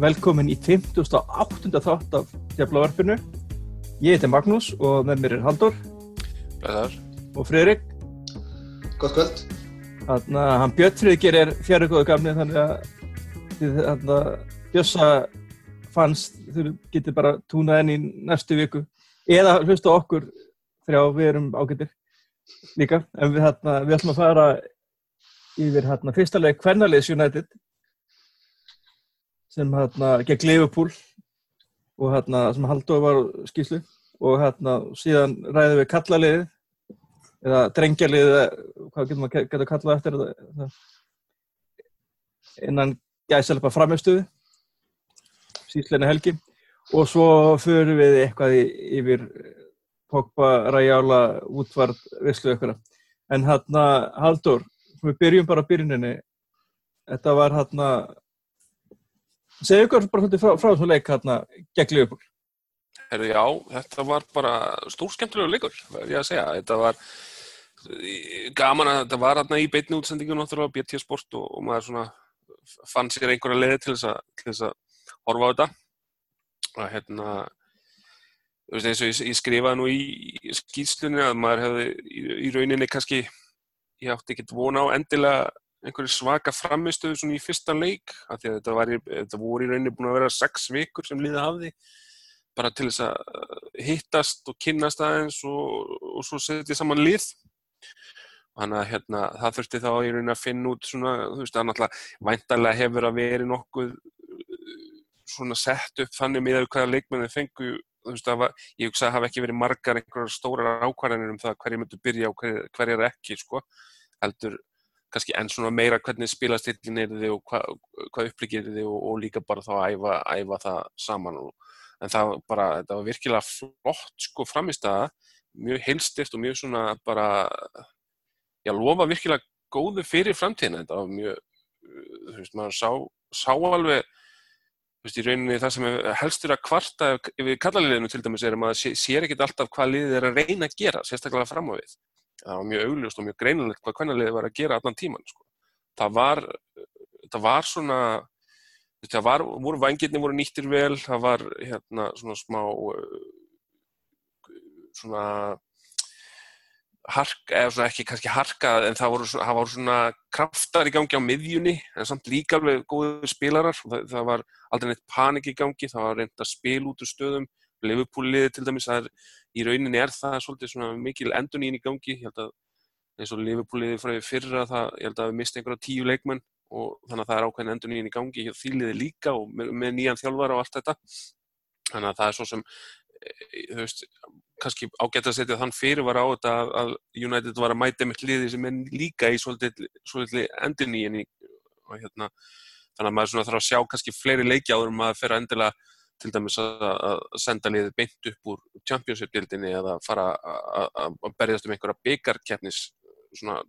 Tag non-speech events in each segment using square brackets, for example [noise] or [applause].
velkomin í 58. þátt af Djaflavarpinu. Ég heiti Magnús og með mér er Haldur Blæðar. og Friðrik. Gott kvöld. Þannig að hann Björn Friðgir er fjari góðu gamni þannig að þannig að Bjössa fannst þú getur bara túnað enn í næstu viku eða hlusta okkur þrjá við erum ágættir líka en við, þarna, við ætlum að fara yfir hérna fyrsta leik Kvernaliðs United sem hérna gegn Liverpool og hérna sem Haldur var á skýslu og hérna síðan ræðum við kallaliðið eða drengjaliðið hvað getur maður getur kallað eftir þetta innan gæsalpa framhjöfstuði síðleina helgi. Og svo förum við eitthvað yfir Pogba, Rajála, útvart, visslu ykkur en hérna Haldur við byrjum bara byrjuninni. Þetta var hérna segja ykkur bara frá, frá þessu leik hérna gegn Liverpool Herðu, já, þetta var bara stór skemmtilegu leikur, verður ég að segja. Þetta var gaman að þetta var hérna í beitni útsendingu náttúrulega, BT Sport og, og maður svona fann sér einhverja leiði til þess að horfa á þetta. Og hérna, þú veist eins og ég, ég skrifaði nú í skýrslunni að maður hefði í, í rauninni kannski, ég átti ekkert vona á endilega einhverju svaka framistöðu svona í fyrsta leik, því að þetta, var, þetta voru í rauninni búin að vera sex vikur sem liða hafði bara til þess að hittast og kynnast aðeins og, og svo setja saman lið. Þannig að hérna, það þurfti þá í rauninni að finna út svona, þú veist, það náttúrulega væntalega hefur að veri nokkuð svona sett upp þannig með hvaða leikmenni fengu þú veist, var, ég hugsa að hafi ekki verið margar einhverjar stórar ákvarðanir um það hverju myndu byrja og hverju hver er ekki, sko heldur kannski enn svona meira hvernig spilastillin er þið og hvað hva upplýkir þið og, og líka bara þá að æfa, æfa það saman og en það bara, þetta var virkilega flott sko framist að mjög heilstift og mjög svona bara já, lofa virkilega góðu fyrir framtíðina, þetta var mjög þú veist, maður sá, sá alveg þú veist, í rauninni það sem helstur að kvarta yfir kallaliðinu til dæmis er að maður sé, sér ekkit alltaf hvað liðið er að reyna að gera, sérstaklega fram á við það var mjög augljóst og mjög greinilegt hvað kvennaliðið var að gera allan tíman sko. það var það var svona það var, voru vangirni voru nýttir vel, það var hérna svona smá svona hark, eða svona ekki kannski harka en það voru, það voru svona kraftar í gangi á miðjunni, en samt líka alveg góður spilarar, það, það var aldrei neitt panik í gangi, það var reynd að spil út úr stöðum, Liverpool-liði til dæmis það er, í rauninni er það svolítið svona mikil endunín í gangi, ég held að eins og Liverpool-liði frá fyrra það, ég held að við misti einhverja tíu leikmenn og þannig að það er ákveðin endur nýjan í gangi hjá þýliði líka og með, með nýjan þjálfara og allt þetta. Þannig að það er svo sem þú veist, kannski ágætt að setja þann fyrir var á þetta að United var að mæta með liði sem er líka í svolítið, svolítið endur nýjan og hérna þannig að maður svona þarf að sjá kannski fleiri leiki áður um að fyrir endilega til dæmis að senda liðið beint upp úr Championship-dildinni eða fara að berjast um einhverja byggarkeppnis svona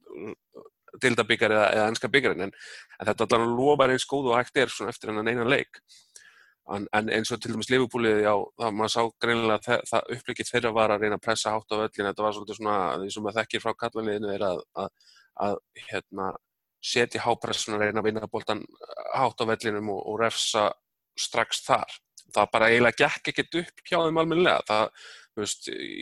dildabíkar eða, eða ennska bíkarinn en, en þetta allavega lofar eins góð og hægt er eftir hennan einan leik. En, en eins og til dæmis Liverpoolið já, það maður sá greinilega það, það upplikið þeirra var að reyna að pressa hátt á öllin þetta var svolítið svona því sem maður þekkir frá kallanliðinu er að, að, að hérna, setja hápressun að reyna að vinna bóltan hátt á vellinum og, og refsa strax þar það bara eiginlega gekk ekkert upp hjá þeim almennilega. Það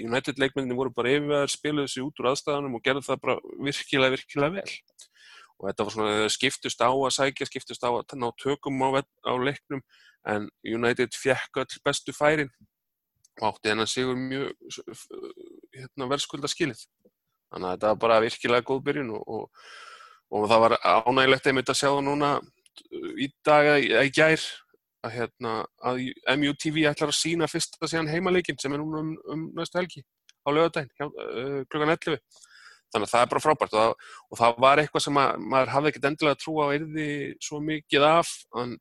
United leikmenninni voru bara yfirvegar spiluðu sér út úr aðstæðanum og gerðu það bara virkilega, virkilega vel. Og þetta var svona skiptust á að sækja skiptust á að ná tökum á, á leiknum en United fjekk öll bestu færin og átti hennar sigur mjög hérna, verðskulda skilið. Þannig að þetta var bara virkilega góð byrjun og, og, og það var ánægilegt einmitt að sjá það núna í dag eða í gær að, hérna, að MUTV ætlar að sína fyrst að síðan heimaleikin sem er núna um, um næstu helgi á lögadaginn uh, klukkan 11 þannig að það er bara frábært og og það var eitthvað sem að, maður hafði ekkert endilega trú á erði svo mikið af en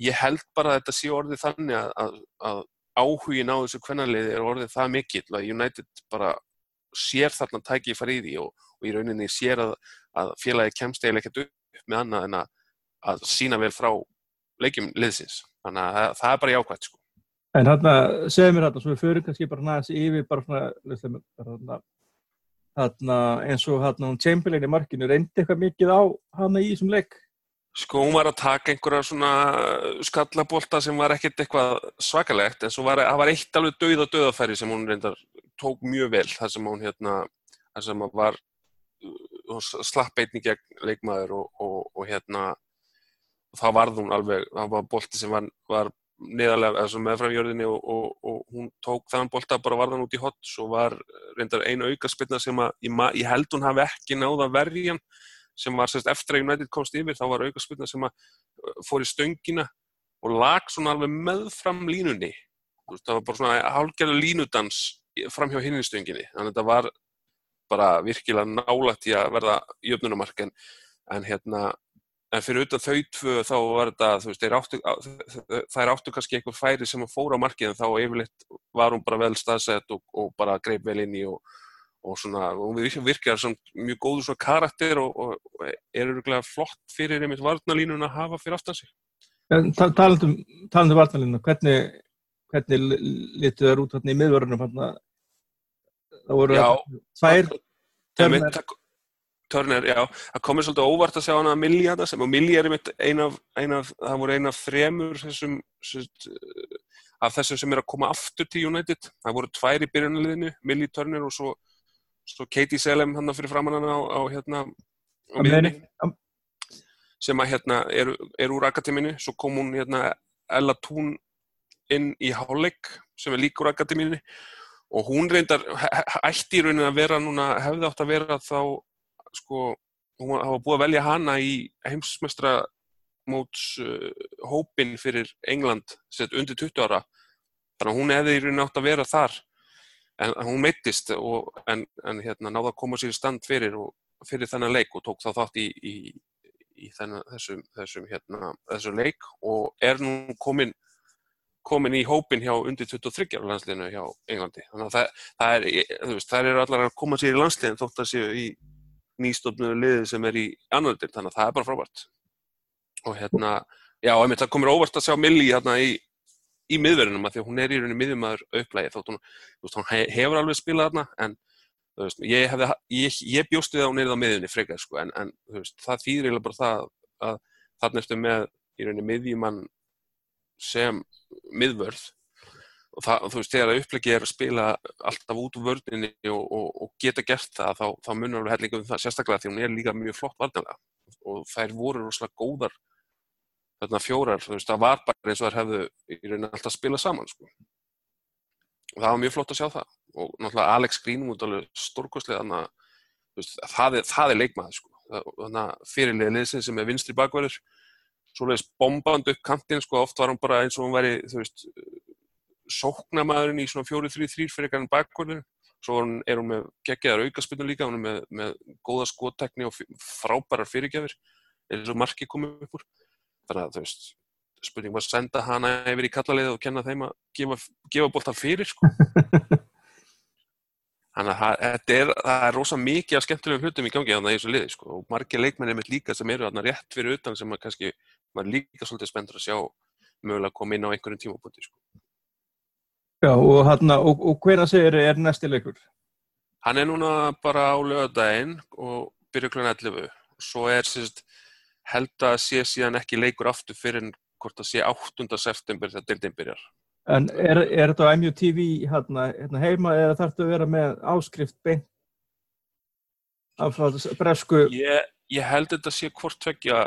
ég held bara að þetta sé orðið þannig að, að, að áhugin á þessu kvennarliði er orðið það mikill að United bara sér þarna tækið farið í því og, og í rauninni sér að félagi kemst eða ekkert upp með annað en að sína vel frá leikjum liðsins þannig að það, er bara jákvæmt sko. En hérna, segðu mér þetta, svo við förum kannski bara næðast yfir bara svona, hérna, hérna eins og hérna hún Chamberlain í markinu, reyndi eitthvað mikið á hana í þessum leik? Sko hún var að taka einhverja svona skallabólta sem var ekkert eitthvað svakalegt en svo var, það var eitt alveg dauða dauðafæri sem hún reyndar tók mjög vel þar sem hún hérna, þar sem að var slapp einni gegn leikmaður og, og, og hérna þá varð hún alveg, það var bólti sem var, var neðarlega, eða meðframjörðinni og, og hún tók þann bólta bara varðan út í hot, svo var reyndar einu aukarspilna sem að ég, ég held hún hafi ekki náða verjan sem var sérst eftir að United komst yfir þá var aukarspilna sem að fór í stöngina og lag svona alveg meðfram línunni. Það var bara svona hálfgerðu línudans fram hjá hinni stönginni þannig að þetta var bara virkilega nálægt í að verða jöfnunumark en, en hérna en fyrir auðvitað þau tvö þá var þetta þú veist, áttu, það er áttu kannski einhver færi sem að fóra á markið en þá yfirleitt var hún bara vel staðsett og, og bara greip vel inn í og og svona, og við virkjar sem mjög góðu svona karakter og, og, er öruglega flott fyrir einmitt varnalínun að hafa fyrir aftan sig. Talandum taland um varnalínuna, hvernig, hvernig litur það út hérna í miðvörunum hérna? Það voru tvær törner. Törner, já. Það komir svolítið óvart að sjá hana að Milli hérna sem, og Milli er einmitt ein af, ein af, það voru eina af þremur þessum, af þessum sem er að koma aftur til United. Það voru tvær í byrjunaliðinu, Milli, Törner og svo svo Katie Selem hann fyrir framann hann á, á hérna á miðunni sem að hérna er, er úr akademínu svo kom hún hérna Ella Thun inn í Háleik sem er líka úr akademínu og hún reyndar ætti í raunin að vera núna hefði átt að vera þá sko hún hafa búið að velja hana í heimsmestra móts uh, hópin fyrir England sett undir 20 ára þannig að hún hefði í raunin átt að vera þar en hún meittist en, en hérna, náða að koma sér í stand fyrir, fyrir þennan leik og tók þá þátt í, í, í þennan, þessum, þessum, hérna, þessum leik og er nú komin, komin í hópin hjá undir 23 landsliðinu hjá Englandi. Þannig að það, það er, veist, þær eru allar að koma sér í landsliðin þótt að séu í nýstofnöðu liði sem er í annardir, þannig að það er bara frábært. Og hérna, já, einmitt, það komir óvart að sjá Milli hérna í í miðverðinum að því að hún er í rauninni miðjumæður auklægi þótt hún, veist, hún hefur alveg spilað þarna en veist, ég, hefði, ég, ég bjóst við að hún er á miðjunni frekar sko, en, en veist, það þýðir eiginlega bara það að þarna ertu með í rauninni miðjumann sem miðvörð og það, þú veist, þegar upplegið er að spila alltaf út úr vörðinni og, og, og geta gert það, þá, þá munur alveg hellinga um það sérstaklega því hún er líka mjög flott varnlega og þær voru rosalega góðar þarna fjórar, þú veist, það var bara eins og þær hefðu í rauninni alltaf spilað saman sko. og það var mjög flott að sjá það og náttúrulega Alex Greenwood alveg stórkostlega þannig að það er, það er leikmaður sko. þannig að fyrirlega liðsinn sem er vinstri bakverður svoleiðis bomband upp kantinn sko, oft var hann bara eins og hann væri þú veist, sóknamaðurinn í svona 4-3-3 fyrir einhvern bakverður svo er hún með geggeðar aukaspilnu líka, hún er með, með góða skottekni og frábærar fyrirgjafir eins og marki komið upp úr þannig að þú veist spurning var að senda hana yfir í kallalið og kenna þeim að gefa, gefa bóltan fyrir sko. [laughs] þannig að það er, það er rosa mikið af skemmtilegum hlutum í gangi á þessu liði sko. og margir leikmenni með líka sem eru þarna rétt fyrir utan sem að kannski maður líka svolítið spenntur að sjá mögulega að koma inn á einhverjum tímapunkti sko. Já og, hana, og, og hvena segir er næsti leikur? Hann er núna bara á lögadaginn og byrju kl. 11 og svo er sérst held að sé síðan ekki leikur aftur fyrir hvort að sé 8. september þegar deildin byrjar. En er, er þetta á MUTV hérna, hérna heima eða þarf þetta að vera með áskrift beint af bresku? Ég, ég held þetta sé hvort tvekja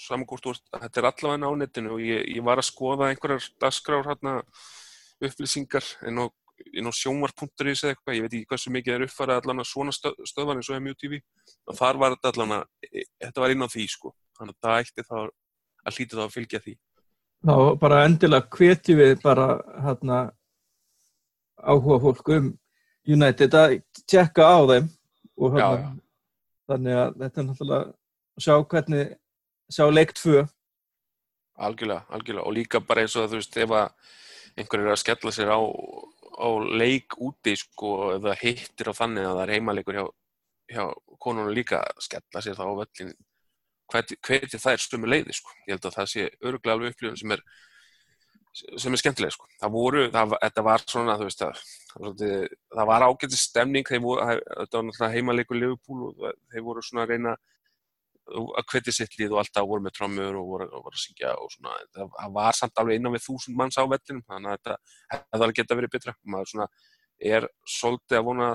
samkort úr, þetta er allavega á netinu og ég, ég var að skoða einhverjar dasgrár hérna upplýsingar en á, á sjómar.is eða eitthvað, ég veit ekki hversu mikið er uppfarað allavega svona stöðvar eins og MUTV og þar var þetta allavega, e, þetta var inn á því sko. Þannig að það ætti þá að hlýta þá að fylgja því. Þá bara endilega hvetjum við bara hérna áhuga fólk um United að tjekka á þeim og hérna, þannig að þetta er náttúrulega að sjá hvernig sjá leikt tvö. Algjörlega, algjörlega. Og líka bara eins og þú veist ef að einhver er að skella sér á, á leik úti sko eða hittir á þannig að það er heimalegur hjá, hjá konunum líka að skella sér þá á völlin hvernig það er stömmu leiði sko. ég held að það sé öruglega alveg upplifun sem er sem er skemmtileg sko. það voru, það, þetta var svona veist, það, það var ágættið stemning voru, þetta var náttúrulega heimalegur Liverpool og þeir voru svona að reyna að hveti sitt lið og alltaf voru með trommur og voru, voru að syngja og svona, það, var samt alveg innan við þúsund manns á vellinum, þannig að þetta alveg geta verið betra, maður svona er svolítið að vona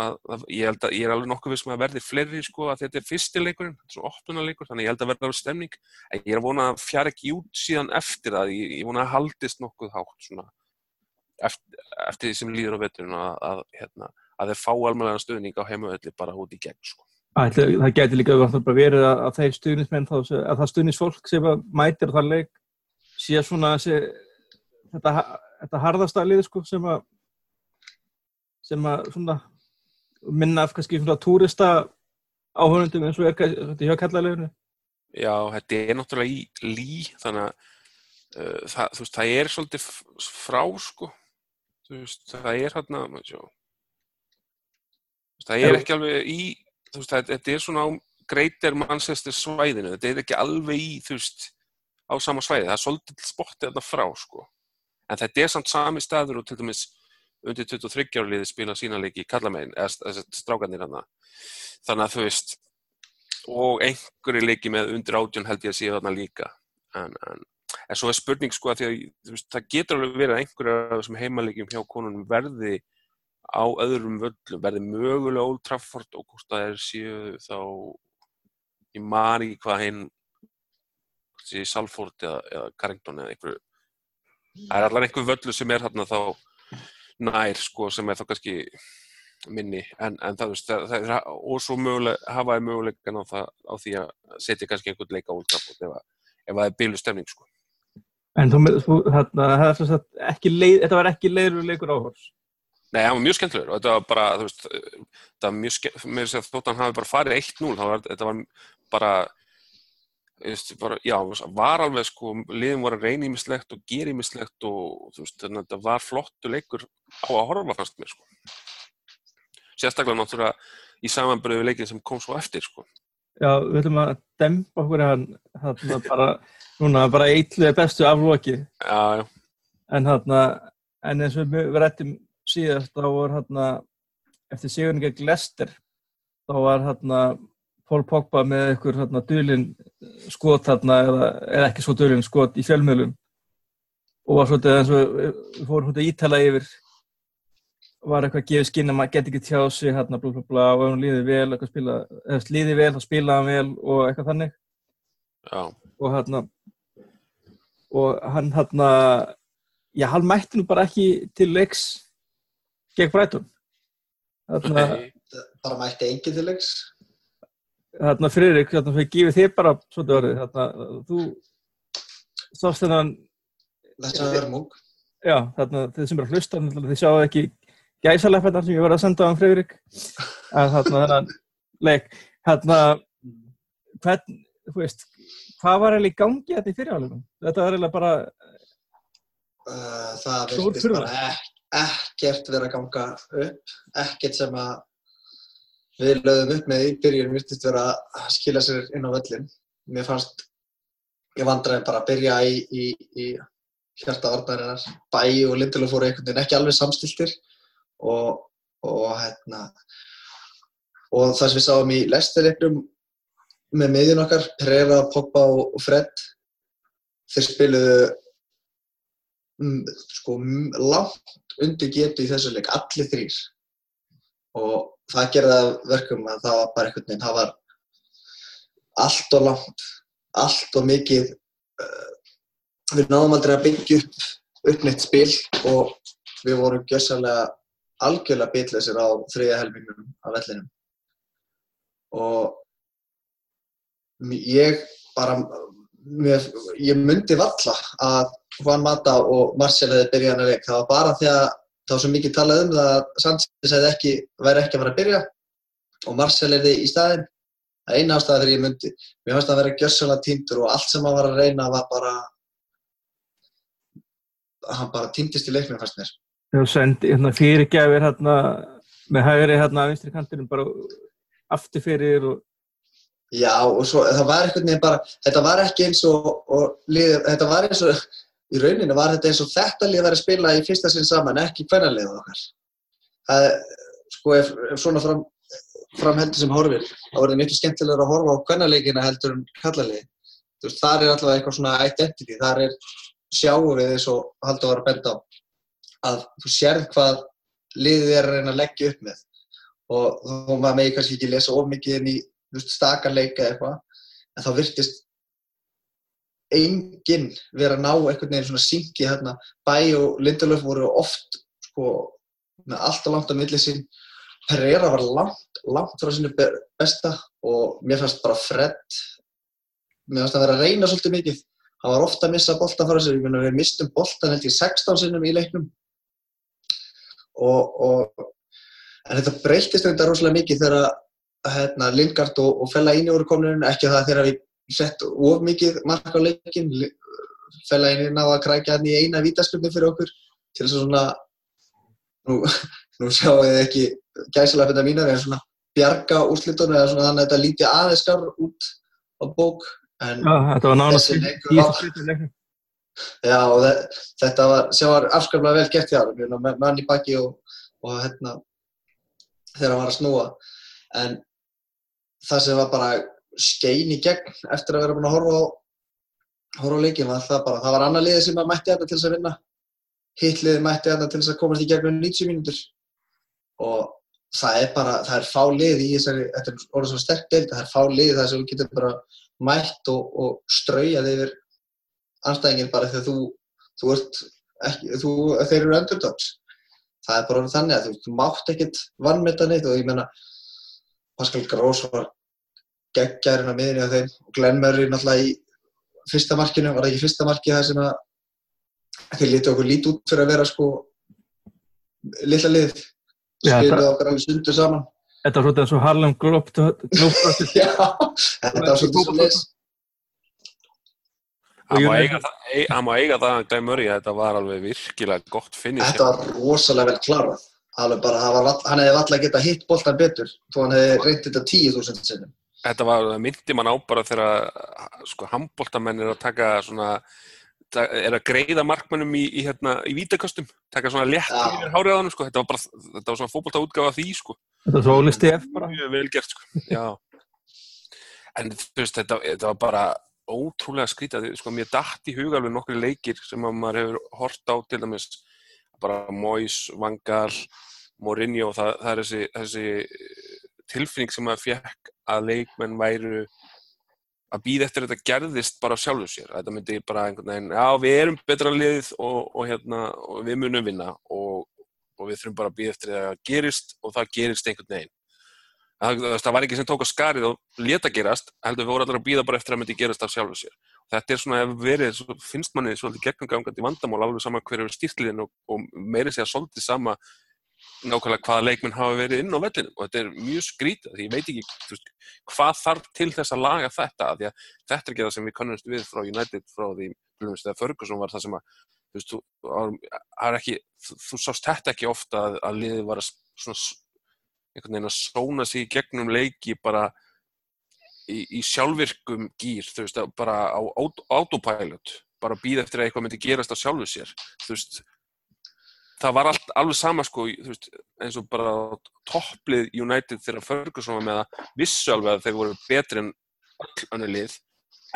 að, að ég held að ég er alveg nokkuð við sem að verði fleiri sko að þetta er fyrstileikurinn, þetta er svo opnunarleikur, þannig ég held að verða alveg stemning, en ég er að vona að fjara ekki út síðan eftir það, ég, ég vona að haldist nokkuð hátt svona eftir, eftir því sem líður á vetturinn að, að, hérna, að þeir fá almennlega stöðning á heimaöldi bara út í gegn sko. Ætli, það getur líka verið að, að þeir stuðnismenn, þá, að það stuðnisfólk sem mætir þann leik sé svona sé, þetta, þetta harðastælið sko, sem að sem að svona, minna af kannski svona túrista áhörnundum eins og er þetta hjá kallaleginu Já, þetta er náttúrulega í lí þannig að uh, það, veist, það er svolítið frá sko. Veist, það er hérna það er ekki alveg í veist, það, þetta er svona á Greater Manchester svæðinu, þetta er ekki alveg í þú veist, á sama svæði það er svolítið spottið þarna frá sko. En þetta er samt sami staður og til dæmis undir 23 ára liði spila sína leiki í Kallamegin, eða strákanir hann þannig að þú veist og einhverju leiki með undir átjón held ég að séu þarna líka. En, en, en svo er spurning sko að því að veist, það getur alveg verið að einhverju af þessum heimalegjum hjá konunum verði á öðrum völlum, verði mögulega Old Trafford og hvort það er séu þá í mari hvað hinn í Salford eða, eða Carrington eða einhverju það er allar einhver völlu sem er hérna þá nær sko sem er þá kannski minni en, en það, það, það er og svo mögulega, hafaði mögulegan á, á því að setja kannski einhvern leika út ef, ef það er bílu stemning sko. En þú, þú hérna, ekki leið, þetta var ekki leiður leikur áhors? Nei, það var mjög skemmtilegur og þetta var bara, þú veist, þetta var mjög skemmtilegur, mér finnst að þóttan hafi bara farið 1-0, þetta var bara Veist, bara, já, var alveg sko, liðin voru að reyna ímislegt og gera ímislegt og þú veist, þannig að þetta var flottu leikur á að horfa fannst mér sko. Sérstaklega náttúrulega í samanbyrðu leikin sem kom svo eftir sko. Já, við ætlum að dempa okkur hann, hann bara, núna bara eitluði bestu afloki. Já, já. En hann, en eins og við rættum síðast, þá voru hann, eftir sigurninga Glester, þá var hann Pól Pogba með einhver hérna, dölin skot þarna eða, eða ekki svo dölin skot í fjölmjölum og var svolítið eins og við fórum svolítið ítala yfir var eitthvað að gefa skinn að maður geti ekki tjá sig hérna blá blá blá og ef hún líði vel eitthvað spila, eða líði vel þá spilaði hann vel og eitthvað þannig Já. og hérna og hann hérna já hann mætti nú bara ekki til leiks gegn Bræton hérna bara mætti enginn til leiks? Þarna Friðrik, þarna fyrir gefið þið bara svolítið orðið, þarna þú sást þennan Þetta er verðmung Já, þarna þið sem að hlusta, þið sjáu ekki gæsalepparnar sem ég var að senda á hann Friðrik. Að þarna þennan leik, þarna hvern, þú veist hvað var eiginlega í gangi þetta í fyrirháðunum? Þetta var eiginlega bara uh, Það verðist bara ekkert verið að ganga upp, ekkert sem að við lögðum upp með í byrjun virtist vera að skila sér inn á völlin. Mér fannst ég vandraði bara að byrja í, í, í hjarta orðnarinnar. Bæ og Lindelof fóru einhvern veginn ekki alveg samstiltir og, og, hérna, og það sem við sáum í lestirleiknum með miðjun okkar, Pereira, Pogba og, og Fred, þeir spiluðu mm, sko, langt undir getu í þessu leik, allir þrýr og það gerði það verkum að það var bara einhvern veginn, það var allt og langt, allt og mikið, uh, við náðum aldrei að byggja upp uppnýtt spil og við vorum gjössalega algjörlega bitleysir á þriðja helmingunum af vellinum. Og ég bara, mér, ég myndi valla að Juan Mata og Marcel hefði byrjað hann að leik, það var bara því að það var svo mikið talað um það að Sanchez ekki, væri ekki að fara að byrja og Marcel þið í staðin það er eina ástæða þegar ég myndi mér fannst það að vera gjössalega týndur og allt sem hann var að reyna var bara hann bara týndist í leiknum fannst mér. Já, sendi hérna, fyrirgæfir hérna, með hægri hérna að vinstri kantinum bara aftur fyrir og Já og svo það var eitthvað nefn bara þetta var ekki eins og, og lið, þetta var eins og í rauninu var þetta eins og þetta lið var að spila í fyrsta sinn saman, ekki hvernarliðið okkar. Það, sko, ef, ef svona fram, framheldur sem horfir þá er það miklu skemmtilegur að horfa á kvennarleikina heldur en kallarlegi þú veist, þar er alltaf eitthvað svona identity þar er sjáum við eins og haldur að vera benda á að þú sérð hvað liðið er að reyna að leggja upp með og þó maður megi kannski ekki lesa of mikið inn í stakarleika eitthvað en þá virtist enginn vera að ná einhvern veginn svona syngi hérna. Bæ og Lindelöf voru oft sko með alltaf langt á millið sín. Pereira var langt, langt frá sinu besta og mér fannst bara Fred mér fannst að vera að reyna svolítið mikið. Hann var ofta að missa boltan frá sér. Við mistum boltan held ég 16 sinnum í leiknum. Og, og en þetta breytist þetta rosalega mikið þegar hérna, Lingard og, og Fellaini voru komin ekki það þegar við sett of mikið mark á leikin Fellaini náða að krækja hann í eina vítaskjöfni fyrir okkur til þess að svona nú, [laughs] nú sjáum við ekki gæsilega fyrir mínar en svona bjarga úrslitunum eða svona þannig að þetta líti aðeins skar út á bók. En Já, þetta var leiknum. Já, og þetta var, var afskaplega vel gert hann, með mann í baki og, og hérna, þegar hann var að snúa. En það sem var bara skein í gegn eftir að vera búin að horfa á, horfa á leikin var það bara, það var annar liðið sem að mætti þetta til þess að vinna. Hittliðið mætti þetta til þess að komast í gegnum 90 mínútur. Og það er bara, það er fá lið í þessari, þetta er orðið svona sterk deild, það er fá lið þar sem við getum bara mætt og, og straujaði yfir anstæðingin bara þegar þú, þú ert ekki, þú, þeir eru underdogs. Það er bara þannig að þú, þú mátt ekkert vannmynda neitt og ég menna Pascal Gross var geggjærinn á miðinni á þeim og Glenn Murray náttúrulega í fyrsta markinu, var það ekki fyrsta marki það sem að þeir lítið okkur lítið út fyrir að vera sko lilla lið, spiluð okkar alveg sundu saman. Þetta var svolítið eins og Harlem Globetrotters. [laughs] Já, þetta var svolítið svo les. Hann má eiga, eiga það að Glenn Murray að þetta var alveg virkilega gott finish. Þetta var rosalega vel klarað. Bara, var, hann hefði alltaf getað hitt boltan betur þó hann hefði reyndið þetta tíu þúsund sinnum. Þetta var, myndi mann á bara þegar sko handboltamenn er að taka svona, er að greiða markmannum í, í, hérna, í vítakostum, taka svona létt ja. yfir háriðanum sko, þetta var bara, þetta var svona fókbaltaútgáða því sko. Þetta var svo listi F bara. Mjög vel gert sko, já. En þú veist, þetta, þetta var bara ótrúlega skrítið, sko, mér dætt í huga alveg nokkru leikir sem að maður hefur hort á til dæmis bara Mois, Vangal, Mourinho, það, það er þessi, þessi tilfinning sem maður fekk að leikmenn væru að býða eftir að þetta gerðist bara sjálfur sér, þetta myndi bara einhvern veginn, já við erum betra liðið og, og, hérna, og við munum vinna og, og við þurfum bara að býða eftir að það gerist og það gerist einhvern veginn það, það var ekki sem tók að skarið og leta gerast, heldur við vorum allir að býða bara eftir að myndi gerast af sjálfu sér. Þetta er svona, verið, finnst manni svolítið gegnumgangandi vandamál, alveg sama hver eru stýrliðin og, og meiri segja svolítið sama nákvæmlega hvaða leikminn hafa verið inn á vellinum. Og þetta er mjög skrítið því ég veit ekki veist, hvað þarf til þess að laga þetta því að þetta er ekki það sem við kannumst við frá United frá því Ferguson var það sem að þú, veist, þú, ekki, þú, þú sást þetta ekki ofta að, að liðið var svona einhvern veginn að sóna sig gegnum leiki bara í, í sjálfvirkum gýr, þú veist, bara á autopilot, bara býð eftir að eitthvað myndi gerast á sjálfu sér, þú veist, það var allt, alveg sama sko, veist, eins og bara topplið United þegar Ferguson var með að vissu alveg að þeir voru betri en öll önnu lið,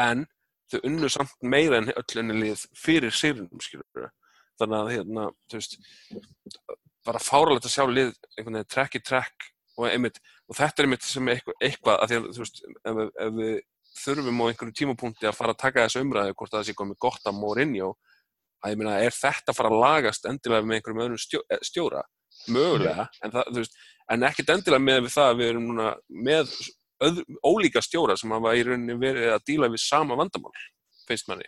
en þau unnu samt meira en öll önnu lið fyrir sérunum, skilur þannig að, hérna, þú veist, bara fáralegt að sjá lið einhvern veginn trekk í trekk og, einmitt, og þetta er einmitt sem eitthvað, eitthvað að því að þú veist, ef, ef við þurfum á einhverju tímapunkti að fara að taka þessu umræðu hvort það sé komið gott að Mourinho að ég meina, er þetta að fara að lagast endilega með einhverjum öðrum stjó, eh, stjóra? Mögulega, en, það, veist, en ekkert endilega með við það að við erum núna með öð, ólíka stjóra sem hafa í rauninni verið að díla við sama vandamál, feist manni.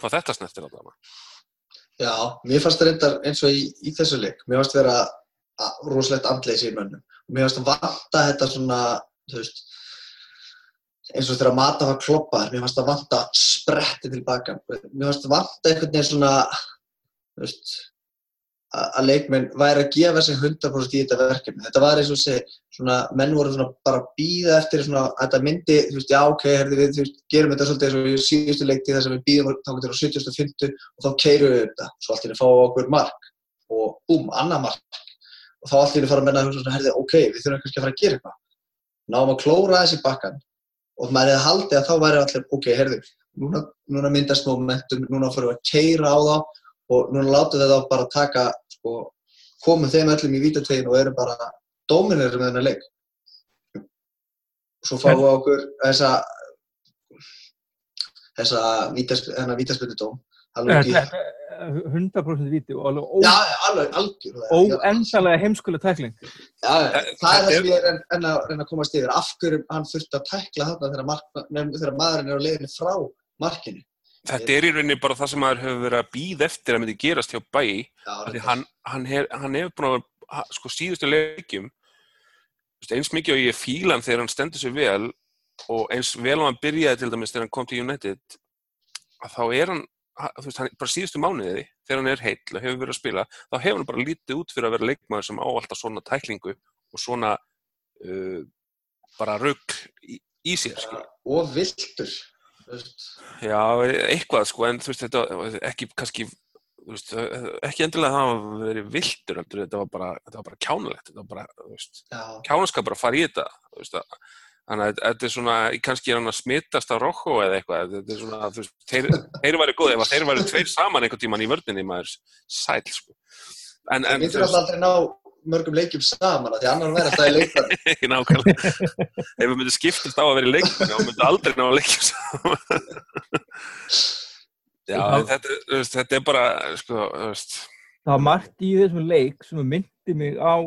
Hvað þetta snertir allavega. Já, mér fannst það reyndar eins og í, í þessu leik. Mér fannst það vera rosalegt andleysi í mönnum. Mér fannst það vanta þetta svona, veist, eins og þegar Mata var kloppaður, mér fannst það vanta spretti tilbaka. Mér fannst það vanta einhvern veginn svona, veist, að leikmenn væri að gefa sig 100% í þetta verkefni. Þetta var eins og segi, svona, menn voru svona bara að býða eftir svona, að þetta myndi, þú veist, já, ok, herði við, veist, gerum þetta svolítið eins og síðustu leikti þess að við býðum þá til á 70.50 og þá keirum við þetta, svo allt er að fá okkur mark og búm, annað mark og þá allir fara að menna svona, herði, ok, við þurfum kannski að fara að gera eitthvað. Náum að klóra þessi bakkan og maður hefði haldið að þá væri allir, ok, herði, núna, núna myndast momentum, núna fyrir við að keira á þá og núna látum við þá bara taka, sko, komum þeim öllum í vítategin og erum bara dóminir með þennan leik. Og svo fáum við okkur þessa, þessa vítaspildu dóm. Alveg ekki. 100% viti og alveg ó, Já, alveg, algjörlega. óendalega heimskulega tækling. Eh, það er það þetta sem ég er enn- að reyna að komast yfir. Af hverju hann þurfti að tækla þarna þegar, mark, nefn, þegar maðurinn er á leiðinni frá markinu. Þetta er í rauninni bara það sem maður hefur verið að býða eftir að myndi gerast hjá af því hann, hann, hef, hann hefur búin að sko síðustu leikjum eins mikið og ég fíla hann þegar hann stendur sér vel og eins vel og hann byrjaði til dæmis þegar hann kom til United að þá er hann, ha- þú veist, hann bara síðustu mánuði þegar hann er heill og hefur verið að spila þá hefur hann bara lítið út fyrir að vera leikmaður sem á alltaf svona tæklingu og svona uh, bara rugg í, í sér skilur. og viltur. Já, eitthvað sko, en þú veist, þetta ekki kannski, veist, ekki endilega það að verið viltur, heldur, þetta var bara, bara kjánulegt, þetta var bara, fara í þetta, veist, að, þannig að þetta er svona, kannski er hann að smittast á Rokko eða eitthvað, þetta er svona, þú veist, þeir, þeir væri góði, ef þeir væri tveir saman einhvern tíman í vördinni, maður, sæl, sko. En, en, við þurfum alltaf aldrei ná mörgum leikjum saman af því annar verður alltaf í leikmann. [laughs] ekki nákvæmlega, ef við myndum skiptast á að vera í leikmenni, þá myndum aldrei ná að leikja saman. [laughs] Já, þetta, veist, þetta er bara, sko, þú veist, Það var margt í þessum leik sem myndi mig á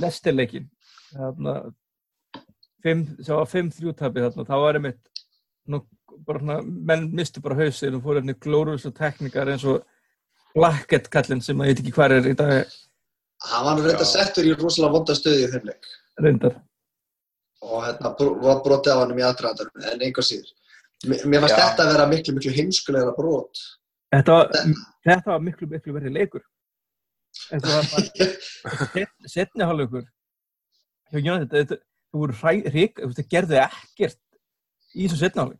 lestirleikin. Þarna, sem var 5-3 tapið þarna, þá var einmitt, nú, bara svona, menn mistu bara hausinn og fór einnig glóruðs og teknikar eins og Blackett kallinn sem að ég veit ekki hvað er í dag Hann var nú reynda Já. settur í rosalega vonda stöði í þeim leik reyndar. og hérna var brotið á hann í aðdraðandarum en einhver síður. Mér fannst þetta að vera miklu, miklu heimskulegra brot. Þetta var, þetta var miklu, miklu verið leikur. Þetta var bara [laughs] setni hálfleikur. Hjá United, þetta, það voru hrík, þetta gerði ekkert í þessum setni hálfleik.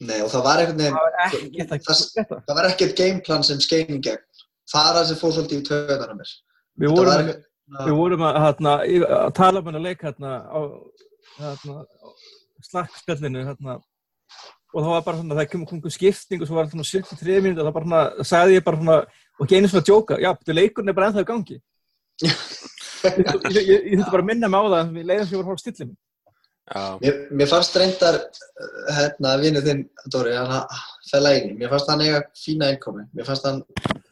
Nei, og það var Það ekkert að Það- það var ekkert gameplan sem skein í gegn. Það er það sem fór svolítið í töðan á mér. Við vorum, var við eitthvað- vorum að, í- að tala um hennar leik hérna, á hérna, slakkspjallinu hérna, og það var bara svona, það kom komið skipting og svo var það svona 73 mínútur og það bara svona, sagði ég bara svona, og ekki einu svona að djóka, já, þetta leikurinn er bara ennþá í gangi. [laughs] Ég, þurfti bara að minna mig á það, við leiðum var að hóra stillinu. já, Mér, mér fannst reyndar hérna vinnu þinn, Dóri, hann Fellaini, mér fannst hann eiga fína innkomi. Mér fannst hann,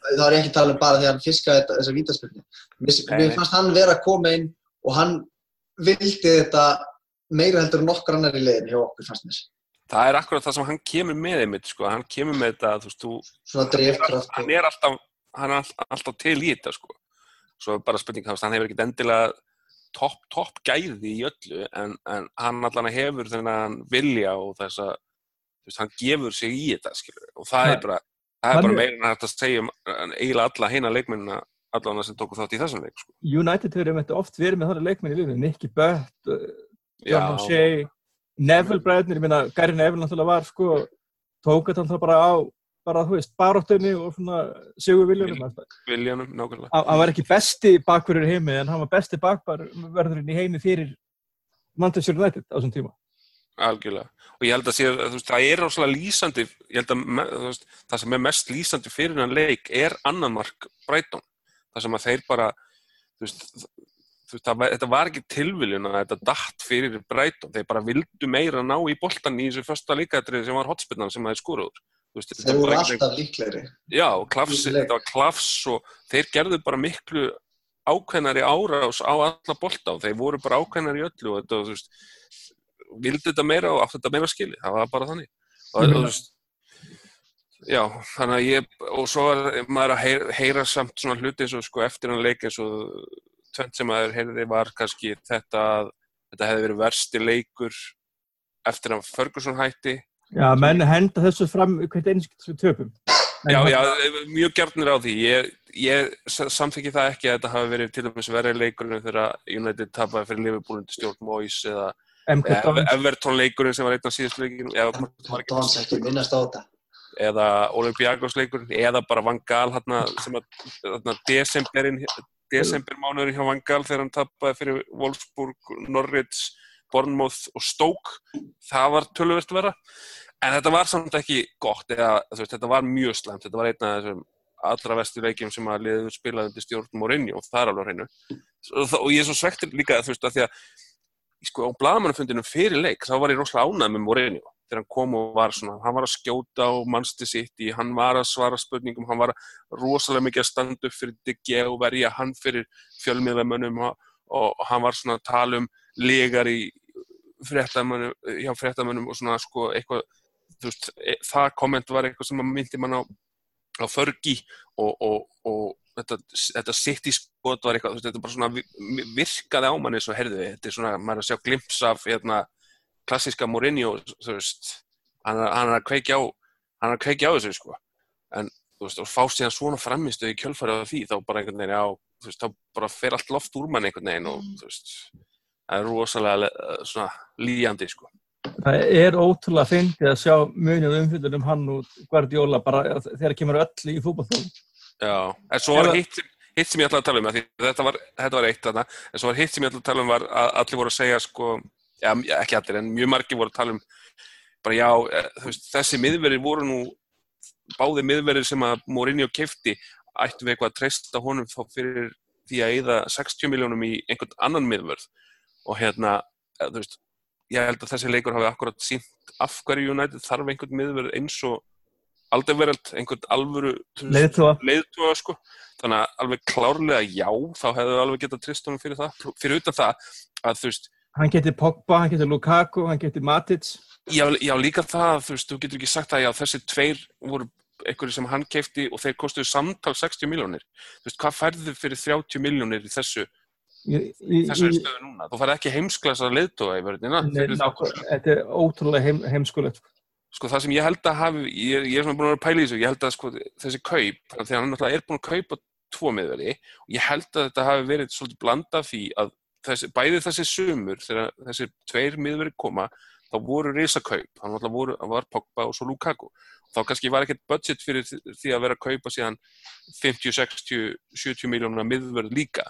þá er ég ekki að tala um bara því að hann fiskaði þessa vítaspilni. Mér, mér fannst hann vera að koma inn og hann vildi þetta meira heldur en nokkur annar í leiðin hjá okkur fannst mér. það er akkurat það sem hann kemur með einmitt, sko, hann kemur með þetta, þú veist, þú, Svona drifkraft hann er alltaf, hann er alltaf, alltaf til í þetta, sko. Svo bara spurning, veist, hann hefur ekkert endilega topp, topp gæði í öllu, en, en hann allan hefur þennan vilja og þess að, hann gefur sig í þetta, skilur, og það er bara, það er bara meira en hægt að segja um en eiginlega alla heina leikmennina, allan sem tóku þátt í þessum leik, sko. United hefur einmitt oft verið með þannig leikmenn í liðinu, Nicky Butt, uh, John O'Shea, Neville bræðnir, ég meina, Gary Neville náttúrulega var, sko, tók þetta náttúrulega bara á, bara, þú veist, baráttunni og svona sigur viljónum. Viljanum, nákvæmlega. Hann var ekki besti bakverður í heimi, en hann var besti bakverðurinn í heimi fyrir Manchester United á þessum tíma. Algjörlega. Og ég held að sé, þú veist, það er rosalega lýsandi, ég held að veist, það sem er mest lýsandi fyrir hann leik er annan mark Brighton. Það sem að þeir bara, þú veist, þú veist það, var- þetta var ekki tilviljun að þetta datt fyrir Brighton. Þeir bara vildu meira ná í boltan í þessu första líkatrið sem var hotspinnan sem þeir skoruður. Þú veist, þetta Þeir voru alltaf líklegri. Já, klafs, þetta var klafs og þeir gerðu bara miklu ákveðnari árás á alla bolta og þeir voru bara ákveðnari í öllu og þetta, þú veist, vildi þetta meira og átti þetta meira skili, það var bara þannig. Og, og, meina- þú veist, já, þannig að ég, og svo var maður að heyra, heyra samt svona hluti eins og sko eftir hann leik eins og tvent sem maður heyrði var kannski þetta að þetta hefði verið versti leikur eftir að Ferguson hætti Já, menn henda þessu fram hvert eins sem töpum. Já, já, mjög gjarnir á því. Ég, ég samþykki það ekki að þetta hafi verið til dæmis verið leikurinn þegar United tapaði fyrir Liverpool undir stjórn Moyes eða. Everton leikurinn sem var einn af síðust leikurinn eða, hvort það var ekki- minnast á þetta. eða Olympiakos leikurinn eða bara Van Gaal hérna, sem að hérna, desemberinn desembermánuður hjá Vangal þegar hann tappaði fyrir Wolfsburg, Norwich, Bournemouth og Stoke. Það var tölvöld vera. En þetta var samt ekki gott, eða, veist, þetta var mjög slemt. Þetta var einn af þessum allra vestu leikjum sem að liður spilaði undir stjórn Mourinho og það er alveg hreinu. Og, og ég er svo svektur líka þú veist að því að sko, á blagamannafundinum fyrir leik þá var ég rosalega ánæg með Mourinho þegar hann kom og var svona, hann var að skjóta á mannstu sitt í, hann var að svara spurningum, hann var rosalega mikið að standa upp fyrir digge og verja hann fyrir fjölmiðamönnum og, og hann var svona að tala um legar í fréttamönnum, hjá fréttamönnum og svona sko eitthvað, þú veist, e, það komment var eitthvað sem myndi mann á, á förgi og, og, og þetta, þetta sitt í skot var eitthvað, veist, þetta bara svona virkaði á manni svo herðu, þetta er svona, maður er að sjá glimps af hérna klassiska Mourinho, þú veist, hann er, hann er að kveikja á, hann er að kveikja á þessu, sko, en, þú veist, og fá síðan svona framistuð í kjölfarið af því, þá bara einhvern veginn, já, þú veist, þá bara fer allt loft úr manni einhvern veginn og, mm. þú veist, það er rosalega, svona, líjandi, sko. Það er ótrúlega fyndið að sjá munið umfylgur um hann og Guardiola bara þegar kemur öll í fútballþjóðum. Já, en svo var hitt hitt sem ég ætlaði að tala um, þetta var, þetta var eitt þarna, en svo var hitt sem ég ætlaði að tala um var að allir voru að segja, sko, já, ekki allir, en mjög margir voru að tala um, bara já, eh, veist, þessi miðverðir voru nú, báði miðverðir sem að Mourinho kefti, ættu við eitthvað að treysta honum fyrir því að eða 60 miljónum í einhvern annan miðverð og hérna, þú veist, ég held að þessi leikur hafi akkurat sínt af hverju United þarf einhvern miðverð eins og aldrei verið einhvern alvöru leiðtúa sko. þannig að alveg klárlega já þá hefðu alveg getað tristunum fyrir það fyrir utan það að þú veist Hann getur Pogba, hann getur Lukaku, hann getur Matic Já, já líka það, þú veist, þú getur ekki sagt að já, þessi tveir voru einhverju sem hann keipti og þeir kostuðu samtal 60 miljónir. Þú veist, hvað færðu þið fyrir 30 miljónir í þessu þessu stöðu núna? Þú færði ekki heimsklasa leðtóa í verðina. Nei, þetta er ótrúlega heim, heimskulegt. Sko það sem ég held að hafi, ég, ég er svona búin að vera að pæla í þessu, ég held að sko þessi kaup, þegar hann náttúrulega er búin að kaupa tvo miðverði og ég held að þetta hafi verið svolítið blanda því að þessi, bæði þessi sumur þegar þessi tveir miðverði koma þá voru risakaup, þannig að voru, var Pogba og svo Lukaku þá kannski var ekkert budget fyrir því að vera að kaupa síðan 50, 60, 70 miljónuna miðverð líka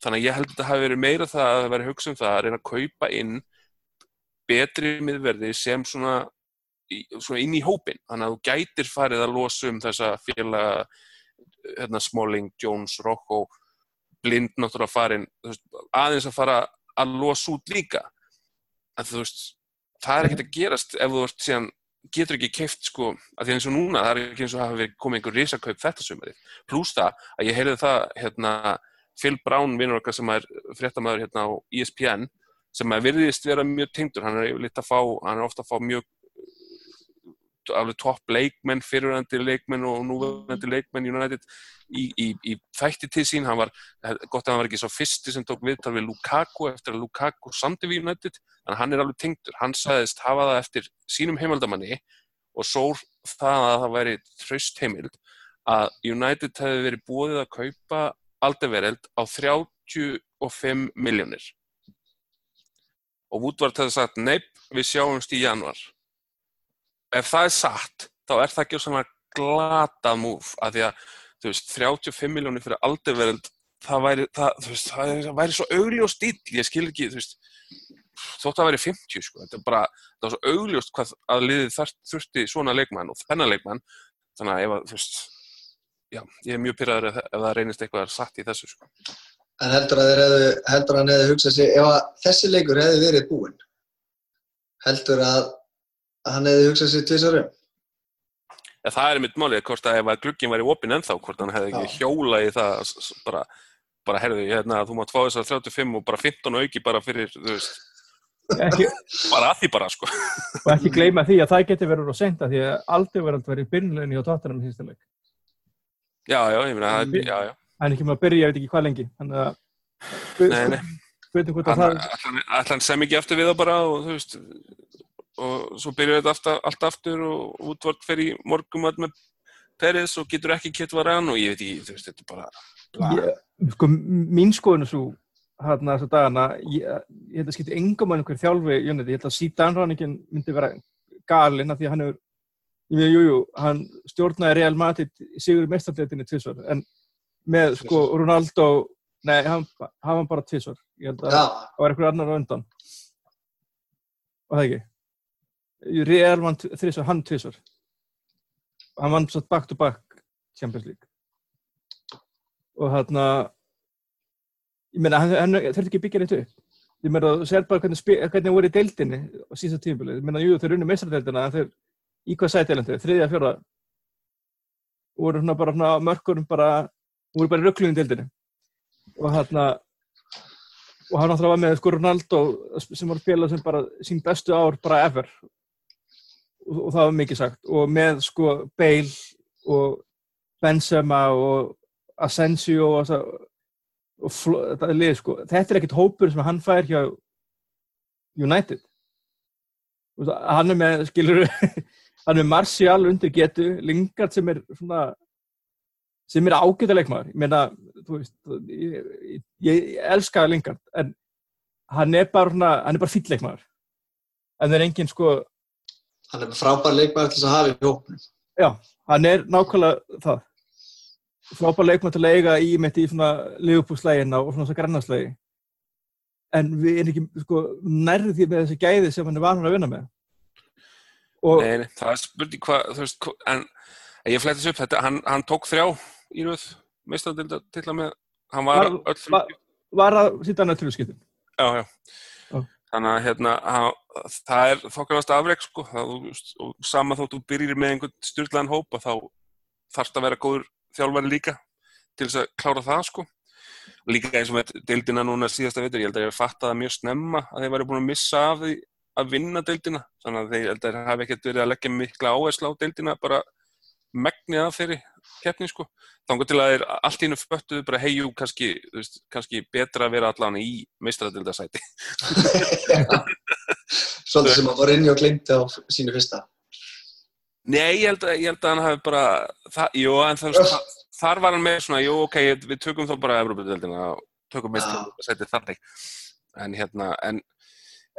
þannig að ég held að þetta hafi verið meira það að það verið hugsa um það að reyna að kaupa inn betri miðverði sem svona, svona inn í hópin þannig að þú gætir farið að losa um þessa félaga hérna, Smalling, Jones, Rocco blind náttúrulega farin veist, aðeins að fara að losa út líka. En þú veist það er ekkert að gerast ef þú veist síðan getur ekki keift sko að því eins og núna það er ekki eins og hafa verið komið einhver risakaup þetta sumarið. Pluss það að ég heyrði það hérna Phil Brown vinnur okkar sem er fréttamaður hérna á ESPN sem er virðist vera mjög tengdur. Hann er, fá, hann er ofta að fá mjög alveg topp leikmenn, fyriröndi leikmenn og núverðandi leikmenn United í, í, í þætti til sín, hann var gott að hann var ekki svo fyrsti sem tók viðtal við Lukaku eftir að Lukaku samti við United en hann er alveg tengdur, hann sagðist hafa það eftir sínum heimaldamanni og svo það að það væri tröst heimild að United hefði verið búið að kaupa aldevereld á 35 miljónir og Woodward hefði sagt neip, við sjáumst í januar ef það er satt, þá er það ekki svona glatað múf, af því að veist, 35 miljónir fyrir alderverend það væri, það, veist, það væri svo augljóst dýll, ég skil ekki, þú veist þótt að væri 50, sko þetta er bara, það var svo augljóst hvað að liðið þurfti svona leikmann og þennan leikmann. Þannig að ef að, þú veist já, ég er mjög pyrraður ef, ef það reynist eitthvað satt í þessu, sko En heldur að þeir hefðu, heldur að hann hefði hugsað sér, ef að þessi leikur hefði verið búinn heldur að hann hefði hugsað sér tvisarum. Ja, það er mitt málið, hvort að ef að glugginn væri opinn ennþá, hvort hann hefði ekki hjólað í það bara, bara herðu, hérna, þú mátt fá þessar 35 og bara 15 auki bara fyrir, þú veist, ekki, bara að því bara, sko. Og ekki gleyma því að það getur verið úr að senda því að aldrei verið að vera í byrjunleginni á tóttunum í hýstileg. Já, já, ég meina, það, já, já. Hann er ekki með að byrja, ég veit ekki hvað lengi, þannig að... Nei, nei. Ætla hann sem ekki eftir við það bara og þú veist, og svo byrjar þetta alltaf, allt aftur og útvart fer í morgum með Peris og getur ekki kett varan og ég veit ekki, þú veist, þetta er bara ég, sko, mín skoðun er svo hérna þess að dagana ég, ég held að skipta engum að einhver þjálfi ég held að síðan ráningin myndi vera galinn að því að hann hefur jújú, jú, hann stjórnaði Real Madrid sigur mestarleitinni tvisvar, en með sko Ronaldo Nei, hann, hann var bara tvísvar. Ég held að það var einhver annar á undan. Og það ekki. Real vann þrísvar, hann tvísvar. Hann vann svo back to back Champions League. Og þarna, ég meina, hann, hann þurfti ekki byggja neitt upp. Ég meina, þú sér bara hvernig, hvernig voru í deildinni á síðasta tímabilið. Ég meina, jú, þeir unni meistaradeildina, en þeir í hvað sætilendi, þriðja, fjóra, voru svona bara svona mörkurum bara, voru bara í rugglum í deildinni. Og þarna, og hann náttúrulega var með sko Ronaldo sem var að spila sem bara sín bestu ár bara ever. Og, og það var mikið sagt. Og með sko Bale og Benzema og Asensio og, og er lið sko þetta er ekkert hópur sem hann fær hjá United. Hann er með skilur hann er með Martial undir getu Lingard sem er svona sem er ágæta leikmaður. Ég meina, þú veist ég, ég, ég elska Lingard en hann er bara, svona, hann er bara fýll leikmaður. En það er engin sko hann er frábær leikmaður til þess að hafa í hópnum. já, hann er nákvæmlega það. Frábær leikmaður til að eiga í mitt í svona liðupúslegina og svona þessa grannarslegi en við erum ekki sko nærði því með þessi gæði sem hann er vanur að vinna með og Nei, nei, það er spurning hvað, þú veist, en ég flætti þessu upp, þetta, hann, hann tók þrjá í röð, meistadilda til að með, hann var Var- öll var- var að sýta hann að trúskiptin já, já. Já. Þannig að hérna, hann, það er þokkalast afreg, sko, það, og sama þótt þú byrjir með einhvern styrlaðan hóp og þá þarfst að vera góður þjálfari líka til þess að klára það, sko. Líka eins og með deildina núna síðasta veitur, ég held að ég hef fattað það mjög snemma að þeir væri búin að missa af því að vinna deildina, þannig að þeir, hafi ekkert verið að leggja mikla áherslu á deildina, bara megnið af þeirri keppni, sko. Þannig til að þeir allt í hennu föttuðu bara heijú, kannski, kannski betra að vera allan í meistaradildasæti. [laughs] Svolítið sem að voru inni og glimti á sínu fyrsta. Nei, ég held að, ég held að hann hafi bara, það, jú, en það, það, þar var hann með svona, jú, ok, við tökum þá bara Evropadeildina og tökum setja þannig. En hérna, en,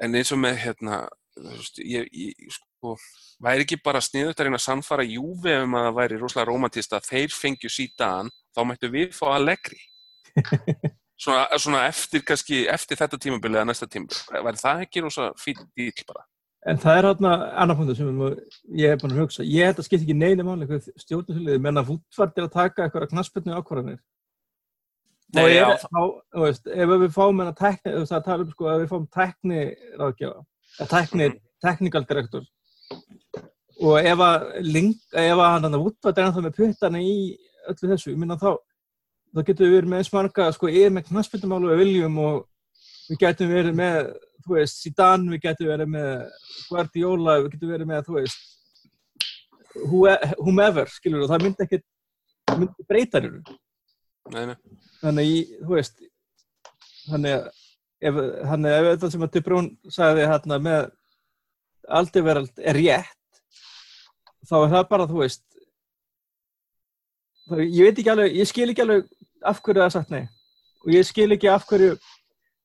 en eins og með, hérna, veist, ég, ég, sko, væri ekki bara sniðut að reyna að sannfara Júfi um að það væri rosalega romantist að þeir fengju síðan, þá mættu við fá Allegri. [laughs] Svona, svona eftir, kannski, eftir þetta tímabili eða næsta tímabili. Væri það ekki rosa fín dýl bara? En það er hérna annar punktur sem ég hef búin að hugsa. Ég held að skipta ekki neina máli hvað stjórnusliðið menna fútfart er að taka eitthvað knastbyrnu ákvarðanir. Nei, og ég, þá, þú veist, ef við fáum hennar tekni, þú veist, að tala um sko, ef við fáum tekni ráðgjafa, eða tekni, Mhm. technical director og ef að link, ef að hann að fútfart er ennþá með puttana í öllu þessu, ég minna þá þá getum við verið með eins marga, sko, yfir með knastbyrnumálu við viljum og við getum verið með, þú veist, Zidane, við getum verið með Guardiola, við getum verið með, þú veist, whomever, skilur, og það myndi það myndi breyta hennu. Nei, nei. Þannig, þú veist, þannig að ef, þannig að ef þetta sem að Dubrún sagði hérna með aldiverald er rétt, þá er það bara, þú veist, það, ég veit ekki alveg, ég skil ekki alveg af hverju það er sagt nei. Og ég skil ekki af hverju,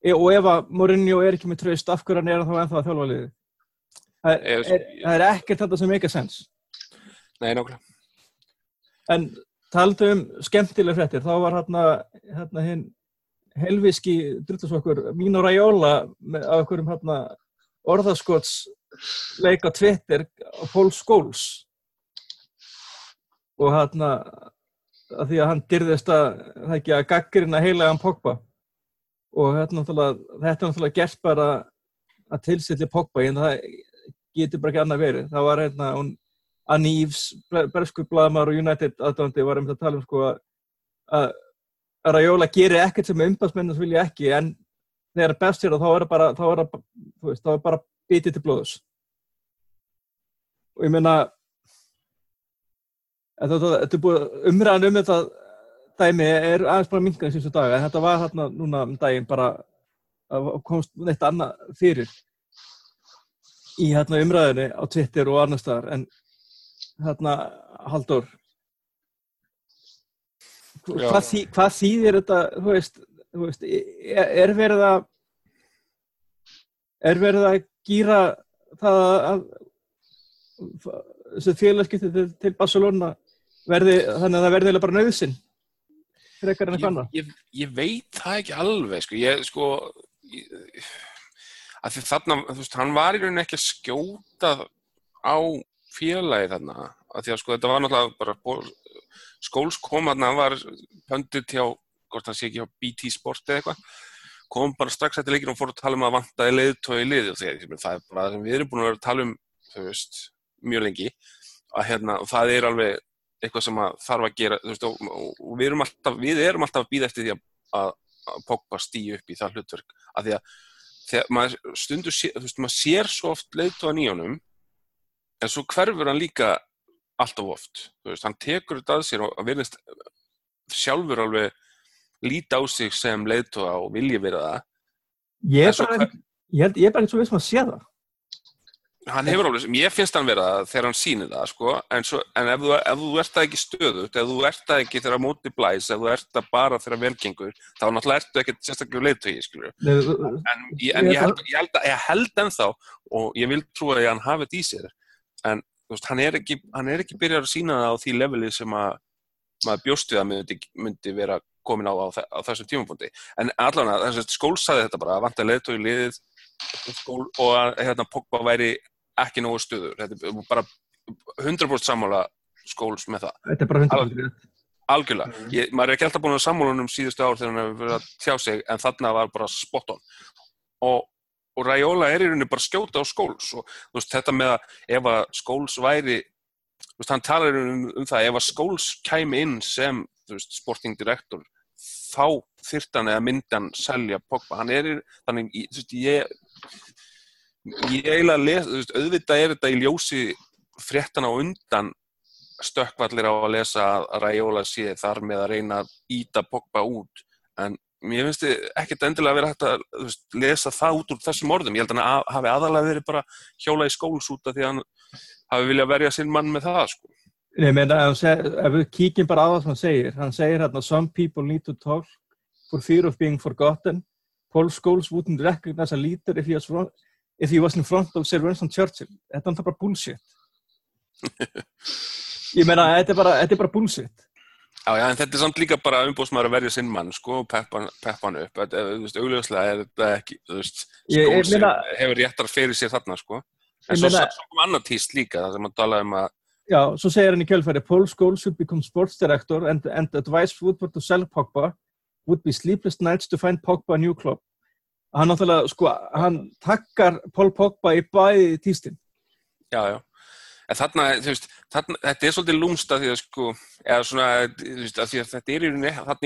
e, og ef að Mourinho er ekki með tröst, af hverju hann er þá ennþá að þjálfa liðið. Það er, er, er ekkert þetta sem a sense. Nei, nákvæmlega. En taldu um skemmtileg fréttir, þá var hérna, hérna hinn helviski drullasokkur Mino Raiola af einhverjum hérna orðaskots leik á Twitter á Paul Scholes. Og hérna að því að hann dyrðist að það ekki að gaggrina heilagan Pogba. Og þetta er náttúrulega gert bara að tilsetja Pogba en það getur bara ekki annað verið. Það var hérna hún Annie Eves, bersku blaðmar og United aðdóndi var um að tala um sko að- Raiola gerir ekkert sem umbæðsmennins vilja ekki en þegar best hér þá er það bara þá er það, þú veist, þá er bara bitið til blóðus og ég meina þetta, þetta er búið umræðan um þetta dæmi er aðeins bara minkað síðustu daga en þetta var hérna núna um daginn bara að komst neitt annað fyrir í hérna umræðinni á Twitter og annar staðar en hérna Halldór. Já. hvað, þý, hvað þýðir þetta þú veist, þú veist er, er verið að er verið að gýra það að þessu félagskipti til, til Barcelona verði, þannig að það verði bara nöðsinn ég, ég, ég veit það ekki alveg sko, ég sko ég, að því þarna, þú veist, hann var í rauninni ekki að skjóta á félagi þarna að því að sko þetta var náttúrulega bara skóls kom þarna, hann var pöndit hjá, hvort hann sé ekki hjá BT Sport eða eitthvað kom bara strax eftir leikinu og fór að tala um að vantaði leiðtói í liði og þegar, það er bara það sem við erum búin að vera að tala um þú veist, mjög lengi að hérna, það er alveg eitthvað sem að þarf að gera veist, og, og, við erum alltaf við erum alltaf að býða eftir því að, að, að Pogba stýja upp í það hlutverk að því að þegar maður stundur sé, þú veist, maður sér svo oft leiðtóðan í honum en svo hverfur hann líka alltaf oft, þú veist, hann tekur þetta að sér og verðist sjálfur alveg líta á sig sem leiðtóða og vilji vera það. Ég er bara, ekki- ég held, ég er bara ekki svo veist að sé það. hann hefur alveg, ég finnst hann vera það þegar hann sýnir það, sko, en, svo, en ef, þú, ef þú ert það ekki stöðut, ef þú ert það ekki þegar móti blæs, ef þú ert það bara þegar velgengur, þá náttúrulega ertu ekkert sérstaklega leiðtói, skilur Nei, en, en ég, held, ég, held, ég held ennþá og ég vil trúa að hann hafi þetta í sér en veist, hann er ekki hann er ekki byrjar að sína það á því leveli sem að maður bjóst við að myndi, myndi vera komin á, á, á þessum tímapunkti. En allan að þess að skól saði þetta bara að vanta leiðtói liðið skól, og að hérna, Pogba væri ekki nógu stöður þetta er bara 100% sammála skóls með það. Þetta er bara 100% rétt. algjörlega, Mhm. ég, maður er ekki alltaf búin að sammála um síðustu ár þegar hann hefur verið að tjá sig en þarna var bara spot on. Og, og Raiola er í rauninni bara skjóta á skóls og veist, þetta með að ef að skóls væri veist, hann talar um, um það ef að skóls kæmi inn sem veist, sporting director þá þyrft hann eða myndan selja Pogba, hann er í- þannig, ég ég eiginlega les, auðvitað er þetta í ljósi fréttan á undan stökkvallir á að lesa að Raiola sé þar með að reyna að íta Pogba út en mér finnst ekkert endilega að vera hægt að veist, lesa það út úr þessum orðum ég held að hann að- hafi aðalega verið bara hjóla í skóls út af því að hann hafi viljað verja sinn mann með það sko. Nei, menn, seg, ef við kíkjum bara á það sem hann segir, hann segir hérna, some people need to talk for fear of being forgotten. Paul Scholes wouldn't recognize a leader if he was, front, if he was in front of Sir Winston Churchill. Þetta er bara bullshit. [laughs] Ég meina, þetta er bara, bara bullshit. Já, já, en þetta er samt líka bara umbóðsmaður að verja sinn mann sko, og peppa hann- peppa hann upp þetta, þú veist, augljóslega er þetta ekki þú veist, ég skóls meina- hefur réttar fyrir sér þarna sko. en svo, kom annar tíst líka það sem hann talaði um að Já, svo segir hann í kjölfæri, Paul Scholes should become sports director and, and advise Woodward to sell Pogba would be sleepless nights to find Pogba a new club. Hann náttúrulega, sko, hann takkar Paul Pogba í bæði tístin. Já, já. En þarna, þú veist, þarna, þetta er svolítið lúmst að því að sko, eða svona, veist, að að þetta er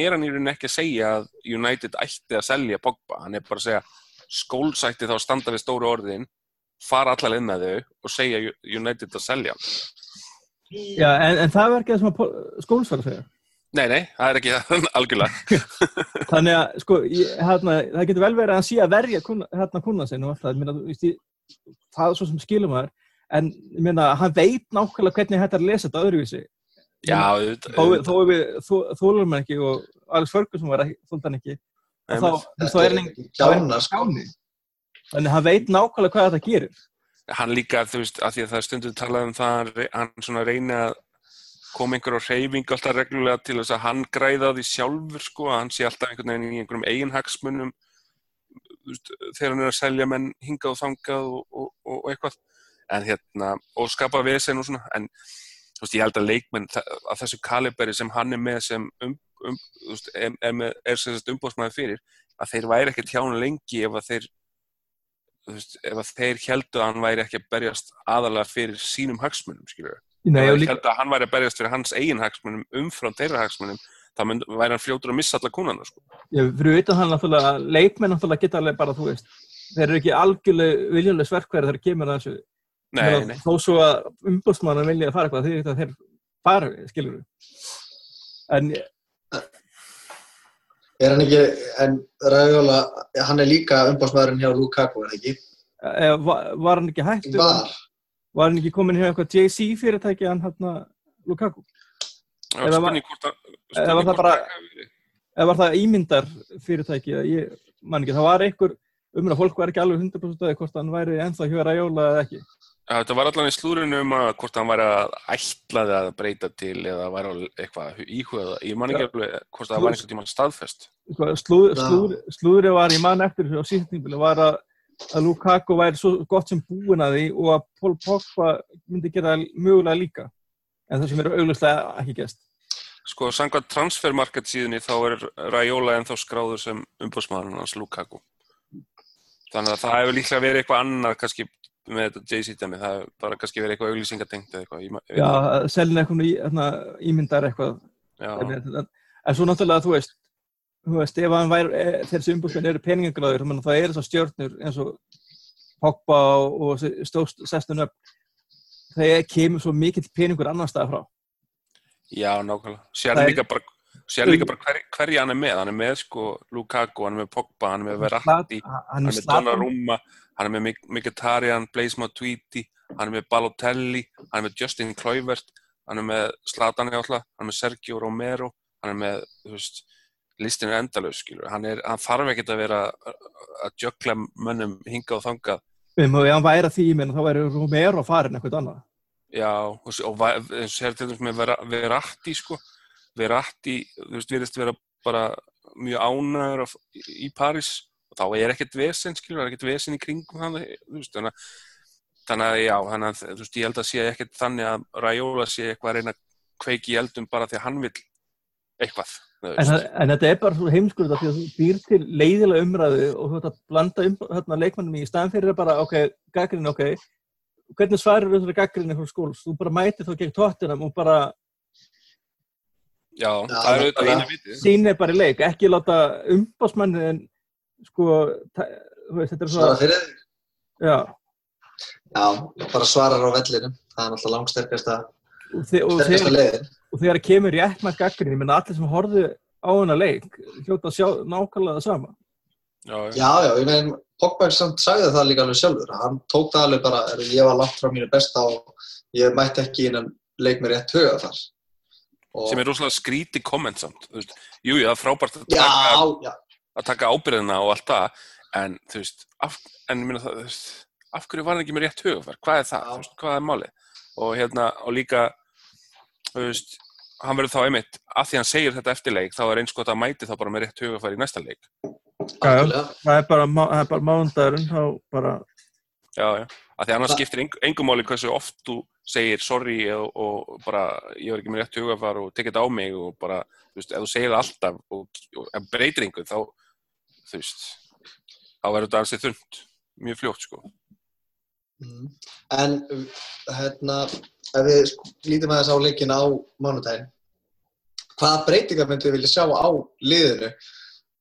er hann í rauninni ekki að segja að United ætti að selja Pogba, hann er bara að segja skólsætti þá að standa við stóru orðin, fara allar inn með þau og segja United að selja. Já, en, en það var ekki það sem að var að segja. Nei, nei, það er ekki það, [laughs] algjörlega. [laughs] Þannig að, sko, ég, hérna, það getur vel verið að hann sé að verja hérna kunna sinn og allt það, það er svo sem skilum maður, en ég meina, hann veit nákvæmlega hvernig hægt er að lesa þetta öðruvísi. Auðvitað, þó við þó- þólum ekki og Alex Ferguson var hann ekki, og þá, þá er hann sko. Þannig að hann veit nákvæmlega hvað þetta gerir. hann líka, þú veist, að því að það er stundum talað um það, hann svona reyna að koma einhverjum hreyfing alltaf reglulega til þess að hann græða á því sjálfur sko, að hann sé alltaf einhvern veginn í einhverjum eigin hagsmunum þú veist, þegar hann er að selja menn hingað og þangað og, og, og, og eitthvað en hérna, og skapa vesen og svona en þú veist, ég held að leikmenn að þessu kaliberi sem hann er með sem um, um, þú veist, er, er, er sem sagt umbóðsmaður fyrir, að þeir væri ekkert hjá hann lengi ef að þeir þú veist, ef að þeir heldu að hann væri ekki að berjast aðalega fyrir sínum hagsmunum, og þeir líka, heldu að hann væri að berjast fyrir hans eigin hagsmunum umfram þeirra hagsmunum, þá mynd, væri hann fljótur að missa alla kúnana, sko. ég, fyrir utan hann náttúrulega, leikmenn náttúrulega geta alveg bara, þú veist, þeir eru ekki algjörlega viljuleg sverkverð þegar kemur að þessu. Nei, Meina, nei, Þó svo að umbúrsmannar vilja að fara eitthvað, því að þeir fara, skilur við. En Er hann ekki, en Ræðjóla, hann er líka umbásmaðurinn hjá Lukaku, er það ekki? eh, var, var hann ekki hægt? Var. Var hann ekki komin hjá eitthvað JC fyrirtæki hann hann Lukaku? það eða var að eða var það bara-. Eða var það ímyndar fyrirtæki? Ég man ekki, það var einhver umræð, fólk var ekki alveg 100% að hvort hann væri ennþá hjá Rajóla eða ekki. Þetta var allan í slúrinu um að hvort hann væri að ætlaði að breyta til eða væri eitthvað íhugað. Ég man ekki alveg hvort það var einhvern tíma staðfest. Sko, slúður, slúður, var í mann eftir á síðan var að, að Lukaku væri svo gott sem búin að því og að Pól Pogba myndi gera mögulega líka. En það sem eru auglustlega ekki gæst. Sko, sangvað transfermarket síðan þá er Raiola ennþá skráður sem umbúrsmaðurinn hans Lukaku. Þannig að það hefur líklega verið eitthvað annað kannski með þetta Jay-Z-dæmi, það bara kannski verið eitthvað auglýsingatengt eða eitthvað. Já, selin eitthvað hérna, ímyndar eitthvað. En, en svo náttúrulega, þú veist, þú veist, ef hann væri, e, þessi umbúrsmenn eru peningagráður, það er þessar stjórnur eins og Pogba og stóst sestun upp, það kemur svo mikill peningur annar staða frá. Já, nákvæmlega. Sér líka bara, sér líka bara hver, hverja hann er með. Hann er með, sko, Lukaku, hann er með Pogba, hann er með Verratti, hann er með Donnarumma, hann er með Mkhitaryan, Blaise Matuidi, hann er með Balotelli, hann er með Justin Kluivert, hann er með Zlatan Hjálla, hann er með Sergio Romero, hann er með, þú veist, listin er endalög, skilur. Hann, er, hann þarf ekkert að vera að jökla mönnum hinga og þangað. Við mögum að væra því, menn þá væri Romero farin eitthvað annað. Já, og, og sér til dæmis með Verratti, sko, Verratti, þú veist, við erum vera bara mjög ánægur í París og þá er ekkert vesen, skilur, það er ekkert vesen í kringum hann, þú veist, þannig að, þannig að já, þannig að, þú veist, ég held að sé ekkert þannig að Raiola sé eitthvað að reyna að kveiki í eldum bara því að hann vil eitthvað. En, en þetta er bara svo heimskurða því að þú býr til leiðilega umræðu og þú ætti að blanda um hérna leikmannum í staðan fyrir bara, ok, gaggrinn, ok, hvernig svarir þessari gaggrinn eitthvað skóls? Þú bara mæti þá gegn tóttinam og bara Já, það er auðvitað einu viti. Sýnir bara í leik, ekki láta umbásmannin sko, veist, þetta er svona... Svara fyrir þig? Já. Já, bara svarar á vellinu. Það er náttúrulega langsterkasta leiðin. Og þegar það kemur í ekkmært gaggrinni, menn allir sem horfið á hana leik, hljóta að sjá nákvæmlega það sama. Já, já, já, ég meðin, Pogberg samt sagði það líka alveg sjálfur. Hann tók það alveg bara, ég var langt frá mínu besta og ég mætti ekki innan leik með rétt huga þar. Og... sem er rosalega skríti komment samt jú, það er frábært að taka, já, já. Að taka ábyrðina og allt það. En þú veist, af, en, það, þú veist af hverju var það ekki með rétt hugafær hvað er það, veist, hvað er málið? Og hérna, og líka þú veist, hann verður þá einmitt að því hann segir þetta eftir leik, þá er eins gott að mæti þá bara með rétt hugafær í næsta leik. Já, það er bara, bara mánundagurinn þá bara Já, já, af því annars skiptir engum máli hversu oft þú segir sorry og, og bara ég var ekki með rétt hugafar og tekit á mig og bara, þú veist, ef þú segir það alltaf og, og breytir einhvern þá þú veist, þá verður þetta alls í þund, mjög fljótt sko. Mm. En hérna, ef við sko, lítum aðeins á leikin á mánutægin hvaða breytingar myndu við vilja sjá á liðinu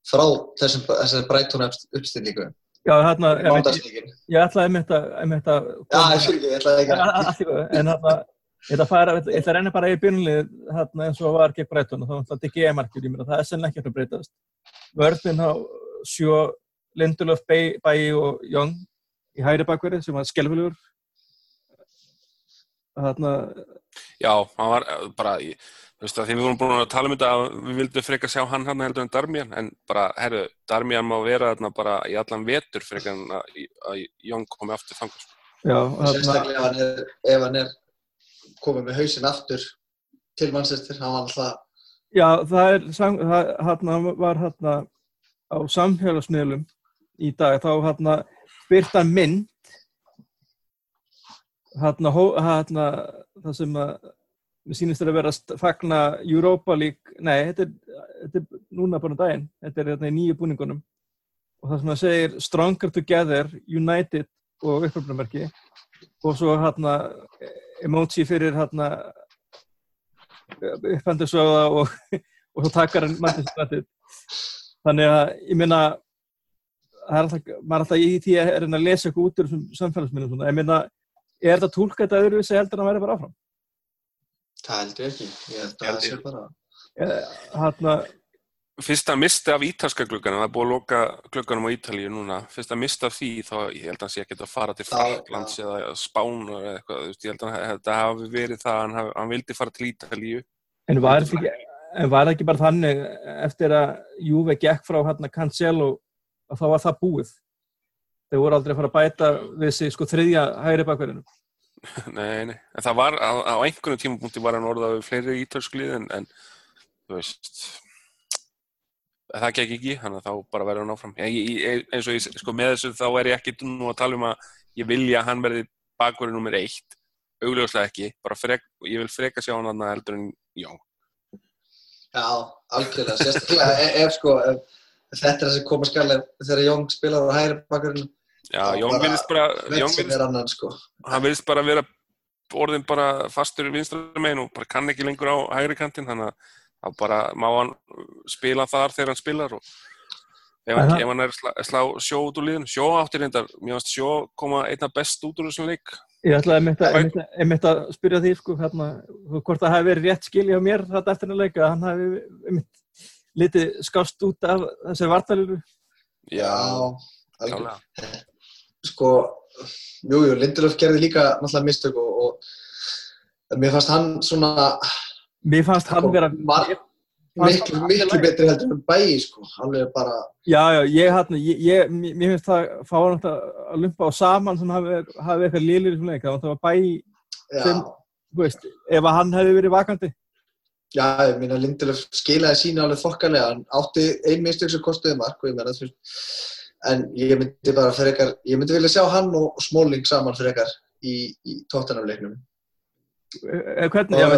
frá þessum, breytuna uppstillingu Já, hérna, ég ætlaði einmitt að Já, ég fyrir ekki, ég ætlaði ekki En hérna, ég ætla að reyna bara í byrjunlið hérna, eins og var gegn breytun og þá ætla að þetta ekki e-markjur í mér og það er sennilega ekki að breytast. Vörðin á sjó Lindelöf, Bæi og Young í hæri bakverði sem var skelvilegur Hérna Já, hann var bara í Þú veist að því við vorum búin að tala um þetta að við vildum frekar sjá hann hann heldur en Darmian en bara, herru, Darmian má vera þarna bara í allan vetur frekar en að, að Jón komi aftur þangast. Sko. Já, sérstaklega ef hann er, ef hann er komið með hausin aftur til mannsestir, hann var alltaf... Já, það er, það, hann var hann á samfélagsmiðlum í dag, þá hann byrta mynd hann það sem að mér sýnist þetta að vera að fagna Europa League, nei, þetta er, þetta er núna bara um daginn, þetta er hérna í nýju búningunum. Og það sem það segir Stronger Together, United og uppröfnumerki og svo hérna emoji fyrir hérna upphandlisöða og, [laughs] og svo takkar hann mættisvættið þannig að ég minna er maður er alltaf í því að er að lesa eitthvað út úr samfélagsminnum ég minna, er þetta tólka þetta öðruvísi heldur að vera bara áfram? Það heldur ég ekki, ég held að það sé bara... Hanna... Fyrst að mista af ítalska klukkan, það er búið að loka klukkanum á Ítalíu núna, fyrst að mista af því þá ég held að það sé ekki að fara til Fraklands ja. eða Spán eða eitthvað, ég held að þetta hafi verið það, hann, hann vildi fara til Ítalíu. En var það ekki, ekki bara þannig eftir að Juve gekk frá hérna Cancelo að þá var það búið? Þeir voru aldrei að fara að bæta við sig sko þriðja hægri bakverðinu? Nei, nei, en það var á, á einhvern tímapunkti var hann orðað við fleiri ítölsklið en, en þú veist það gekk ekki, þannig að þá bara verður hann áfram. Ég, ég, eins og ég, sko með þessu þá er ég ekki nú að tala um að ég vilja að hann verði bakverði nummer eitt. Augljóslega ekki, bara frek, ég vil freka sjá hann að heldur en já Já, algjörlega, sérstaklega ef, sko, ef, þetta er það sem koma skal þegar Jóng spilar á hægri bakverðinu Já, Jón virðist bara Jón virðist, annan, sko. hann virðist bara vera orðin bara fastur í vinstra megin og bara kann ekki lengur á hægri kantin þannig að bara má hann spila þar þegar hann spilar og ef hann, ef hann er slá, slá sjó út úr liðin sjó áttir reyndar, mér finnst sjó koma einna best út úr þessum leik. Ég ætlaði einmitt að spyrja því sko, hérna, hvort það hefði verið rétt skilja á mér þetta eftir að leika, hann hefði einmitt litið skást út af þessi vartaliru Já, alveg sko, jújú, Lindelöf gerði líka náttúrulega mistök og, og mér fannst hann svona Mér fannst hann sko, vera miklu, miklu betri heldur en bæi, sko, hann er bara Já, já, ég hann, ég, ég, mér finnst það fáið náttúrulega að lumpa á saman sem hafi, hafi eitthvað liðlir í svona leik, það var bæi sem, þú veist, ef hann hefði verið vakandi. Já, ég minna Lindelöf skilaði sína alveg þokkalega, hann átti ein mistök sem kostiði mark og ég menna þú veist en ég myndi bara frekar, ég myndi vilja sjá hann og Smáling saman frekar í, í tóttanafleiknum eh, eh, Hvernig, já,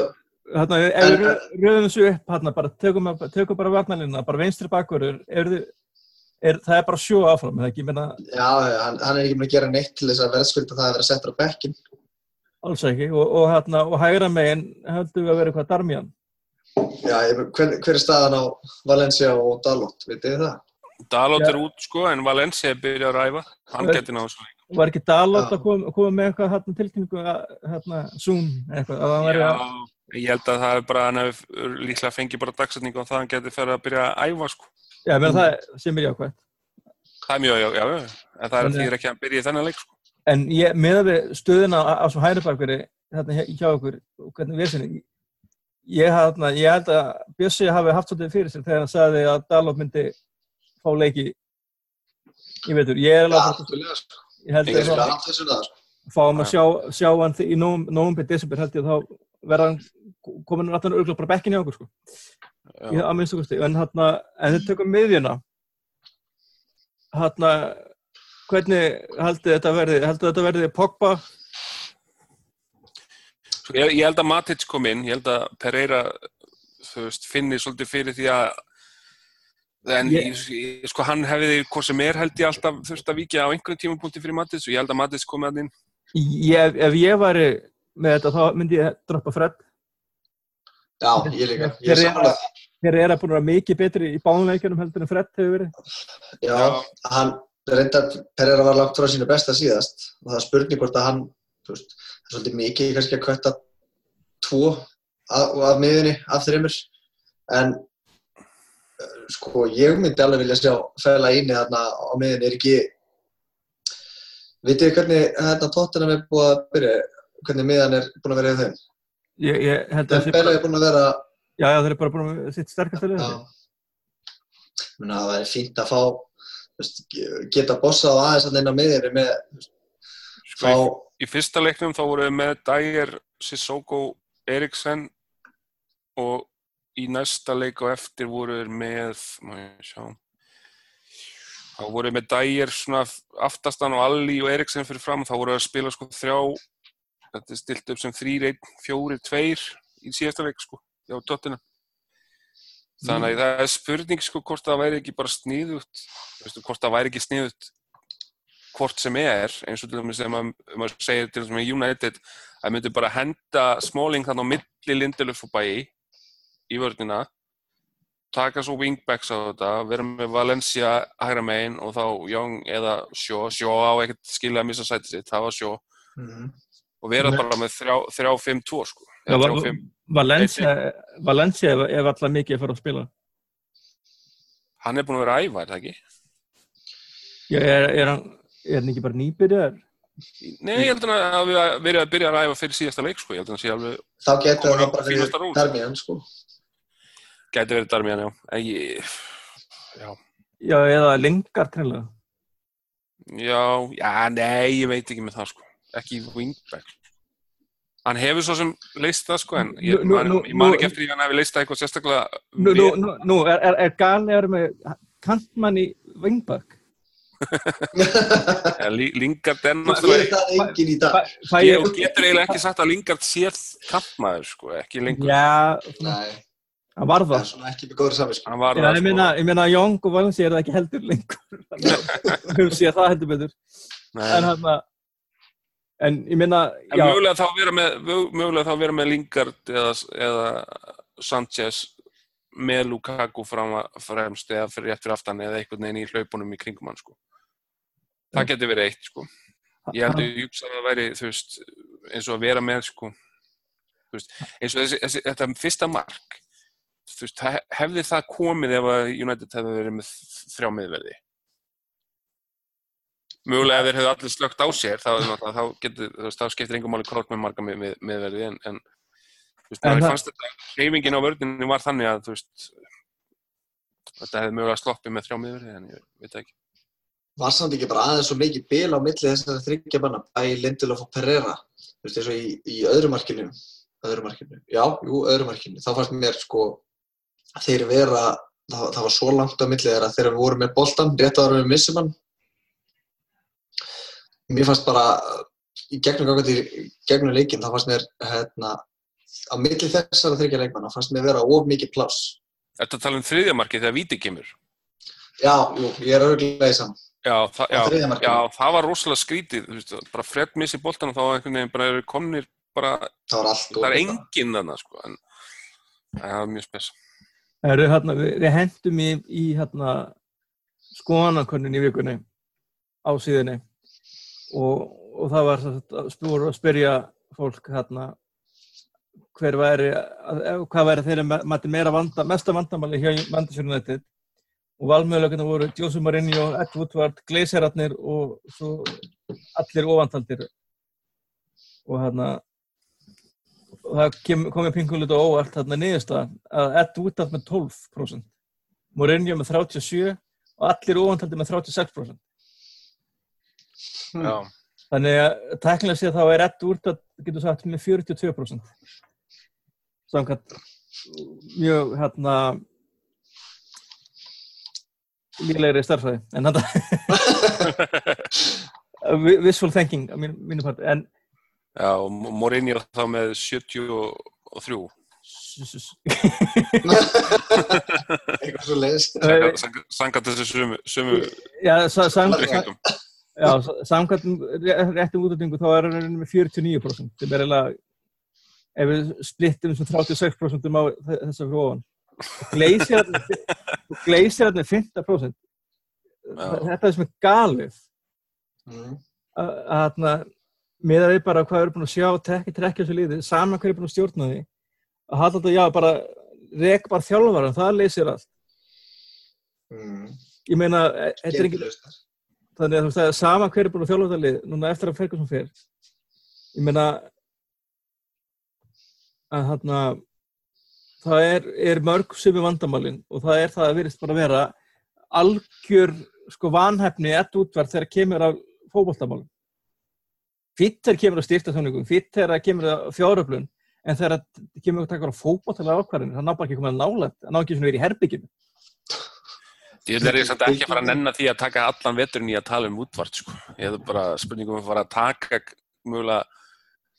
hérna, ef við röðum þessu upp hérna, bara tökum, tökum bara varnalina, bara veinstri bakverður er, er, það er bara sjó áfram, eða ekki, menna Já, hann, hann er ekki með að gera neitt til þess að verðskvölda það að vera settur á bekkin Alls ekki, og, og, hérna, og hægra megin heldur við að vera eitthvað darmjan Já, ég, hver, hver er staðan á Valencia og Dalot, vitið þið það? Dalot er út sko en Valencia byrja að ræfa. Hann getur náðu svo líka Var ekki Dalot að koma, koma með eitthvað hérna, tilkynningu hérna, Zoom eitthvað Já, að... ég held að það er bara hann hefur líklega fengið bara dagsætningu og það hann getur ferið að byrja að æfa sko. Já, menn það sem er jákvæmt Það er mjög jákvæmt, en það er því að ekki að byrja í þennan leik sko. En ég, með að við stöðuna á svo hæribarkveri hérna hjá okkur hvernig við sinni ég, hérna, ég held að Bjössi hafi haft svolítið fyrir sig þegar hann sagði að Dalot myndi fá leiki ég veitur, ég er alveg ja, ég held að það fáum að sjá, sjá hann í nógumbyr desember held ég að þá verða hann komin náttúrulega örgulega bara bekkin hjá okkur sko. ég, að minnstu kosti. En hérna, en þetta tökum miðjuna. Hérna hvernig heldur þetta verði? Heldur þetta verði Pogba? Ég, ég held að Matic kom inn, ég held að Pereira þú veist, finnir svolítið fyrir því að en ég, ég, sko hann hefði hvað sem er held ég alltaf þurft að vikja á einhvern tímapunkti fyrir Matis og ég held að Matis komi að inn. Ég, Ef ég væri með þetta þá myndi ég droppa Fred. Já, ég líka. Ég er samanlega Þeir eru að búin að vera mikið betri í bánleikjunum heldur en Fred hefur verið. Já, Já. hann reyndar Pereira var langt frá sínu besta síðast. Og það er spurning hvort að hann veist, er svolítið mikið kannski að kvötta tvo af, af miðunni af þreymur en sko ég myndi alveg vilja sjá fæla íni þarna á miðin er ekki vitið þið hvernig þetta tóttunum er búið að byrja? Hvernig miðan er búin að vera í þeim? Ég, ég held að það er búin að vera já, já þeir eru bara búin að sitt sterkast að liða það er fínt að fá veist, geta bossa á aðeins að neina miðir með sko, fá... í, í fyrsta leiknum þá voru við með Dæger, Sissoko Eriksen og í næsta leik og eftir voru við með þá voru við með Dægir svona aftastan og Alli og Eriksen fyrir fram þá voru við að spila sko þrjá þetta er stilt upp sem þrýr, einn, fjóri, tveir í síðasta leik sko á tóttina þannig mm. það er spurning sko hvort það væri ekki bara sníðut Veistu, hvort það væri ekki sníðut hvort sem er eins og til dæmis þegar maður, segir til dæmis með United að myndi bara henda smóling þannig á milli Lindelöf og bæi í vördina taka svo wingbacks á þetta vera með Valencia hægra megin og þá Young eða Sjó Sjó á ekkert skilja að missa sætið sitt það var Sjó mm -hmm. og vera bara með 3-5-2 sko. Já, var, Valencia, Valencia er alltaf mikið að fara að spila. Hann er búin að vera æfa, er það ekki? Já, er, er hann er hann ekki bara nýbyrjar? Nei, ég held að að vera að byrja að æfa fyrir síðasta leik sko, ég held að hann sé alveg Þá getur hann bara fyrir termíðan sko Gæti verið Darmian, já. Ég, já. Já, eða Lingard trefnilega. Já, já, nei, ég veit ekki með það, sko. Ekki wingback. Hann hefur svo sem leist það sko en ég, Nú- man, nú- ég man nú- ekki eftir því að hann hefði leist það eitthvað sérstaklega Nú, nú, nú, nú er, er, er að vera með kantmann í [laughs] Li- Lingard er Gerir náttúrulega það enginn í dag? Fæ, fæ ég getur eiginlega ekki sagt að Lingard sé kampmaður sko, ekki lengur já, Nei, hann var það það. er ekki með góður það ég meina, ég meina Young og Valensi er það ekki heldur lengur. [laughs] Höfum séð það heldur betur. Nei. En hann að, en ég meina, En mögulega þá vera með, mögulega þá vera með Lingard eða, eða Sanchez með Lukaku fram, fremst eða fyrir fyrir aftan eða einhvern veginn í hlaupunum í kringum hann sko. Það getur verið eitt sko. Ég held að ég hugsa að það væri þú veist, eins og að vera með sko, veist, eins og þessi, þessi, þetta fyrsta mark þú veist, he- hefði það komið ef að United hefði verið með þrjá miðverði mögulega ef þeir hefðu allir slögt á sér þá, er þá, getur, þá skiptir engum máli kort með marga mið, mið, miðverði en, en þú veist, En það- fannst þetta hreyfingin á vörðinni var þannig að þú veist þetta hefði mögulega sloppið með þrjá miðverði en ég veit það ekki. Var samt ekki bara aðeins svo mikið bil á milli þessari þryggja manna, bæ Lindelof og Pereira, þú veist, eins og í, í öðru markinu, öðru markinu, já, jú, öðru markinu, þá fannst mér sko að þeir vera, það, það var svo langt á milli þeirra þegar við vorum með boltan, rétt ára við missum hann. Mér fannst bara, í gegnum gegnum leikinn, þá fannst mér, hérna, á milli þessara þryggja leikmanna, fannst mér vera of mikið pláss. Þetta tala um þriðja markið þegar víti kemur Já, jú, ég er örgulega í saman. Já, það, þriðja já, já, það var rosalega skrítið veist, bara Fred missi boltan og þá einhvern veginn bara komnir bara, Það það er enginn þarna sko, en það var mjög spes er, hérna, við, við hendum í, í hérna, skoðanakonnin í vikunni á síðunni. Og, og það var sagt að spyrja fólk hérna hver væri, hvað væri þeirra mati meira vanda, mesta vandamáli hjá United? Og valmöðulegna voru Jose Mourinho, Ed Woodward, Gleiserarnir og svo allir ofantaldir. Og hérna það komið pingulit og óvart þarna niðurst að Ed Woodward með 12% Mourinho með 37% og allir ofantaldir með 36% Hmm. Já, Þannig að teknilega séð þá er Ed Woodward, getur sagt, með 42%. Samkvæmt mjög, hérna, lílegri starfræði. En þetta, [laughs] visual thinking á mínu, parti. En, já og Mourinho þá með 73 s- s- Eitthvað svo leiðis. [laughs] Sangat- þessu sumu, sumu já, samkvæmt réttum útlætingu þá er hann með 49%. Það er eiginlega, ef við splittum þessum 36% á þessa fyrir ofan. Og Gleisirarnir 15%. Já. Þetta er sem er galið. Mm. að að þarna miða við bara hvað við erum búin að sjá tekki trekkja þessu liði, saman hver er búin að stjórna því að hafa þetta, já, bara rek bara þjálfaran, það leysir allt. Mm. ég meina, e- er ekki þannig að þú veist að sama hver er búin að þjálfa þetta lið núna eftir að Ferguson fer. Ég meina að þarna það er, er mörg sem er vandamálin og það er það að virðist bara vera algjör sko vanhefni ett útverð þegar kemur af fótboltamálum fýtt þegar kemur að styrtaþjóningum fýtt þegar kemur að fjáröflun en þegar kemur að taka á fótbollalega ákvarðin það ná bara ekki að koma að nálægt það ná ekki svona verið í herbygginu Ég er ekki að fara að nenna því að taka allan veturinn í að tala um útvart sko. Ég hefði bara spurningum að fara að taka mögulega,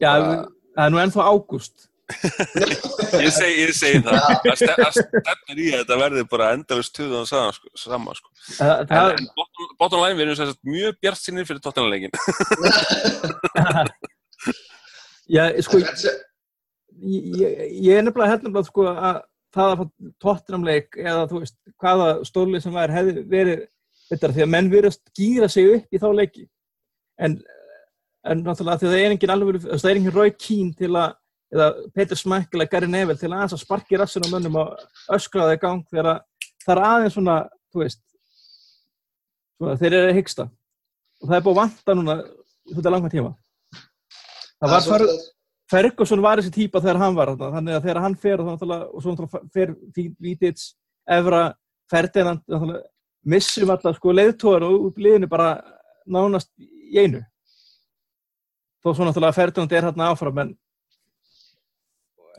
já, Bara- það er nú ennþá ágúst [laughs] ég segi, ég segi það að ste- að stefnir í að þetta verði bara endalust tuðan sama sko, sama, sko. það, En, það, en bottom, line við erum sem sagt mjög bjart sinnir fyrir tóttanleikin [laughs] já, sko, ég, ég- ég er nefnilega held nefnilega sko að það að fá tóttinamleik eða þú veist hvaða stórlið sem væri hefði verið þetta því að menn verðast gýra sig upp í þá leiki. En, en náttúrulega því að það er engin alveg það er engin Roy Keane til að eða Peter Smækkel eða Gary Neville til að aðeins að sparki rassin á mönnum og öskra það í gang þegar að það er aðeins svona þú veist svona, þeir eru að hyggsta. Og það er búið að vanta núna þetta langa tíma. Það var fyrir Ferguson var þessi típa þegar hann var þannig að þegar hann fer og, svo fer Vítids, Evra, Ferdinand missum alltaf sko leiðtóðar og út liðinu bara nánast í einu. Þó svo náttúrulega Ferdinand er hérna áfram en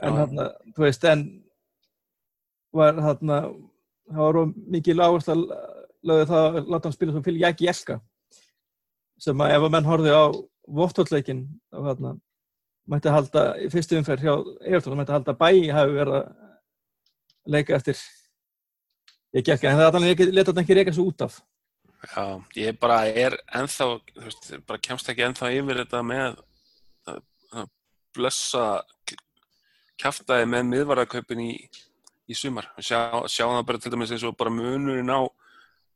en þarna, þú veist, en var þarna það var mikið lágast að lögðu það að láta hann spila svo fyrir Jæki Jelka sem að ef að menn horfið á þarna mætti halda í fyrstu umferð hjá Evertón, mætti halda bæi hafi verið að leika eftir ég gekk, en það leta þetta ekki reyka svo út af Já, ég bara er ennþá, þú veist, bara kemst ekki ennþá yfir þetta með að, blessa kjaftaði með miðvarðarkaupin í, í sumar. Sjá, sjá það bara til dæmis eins og bara munurinn á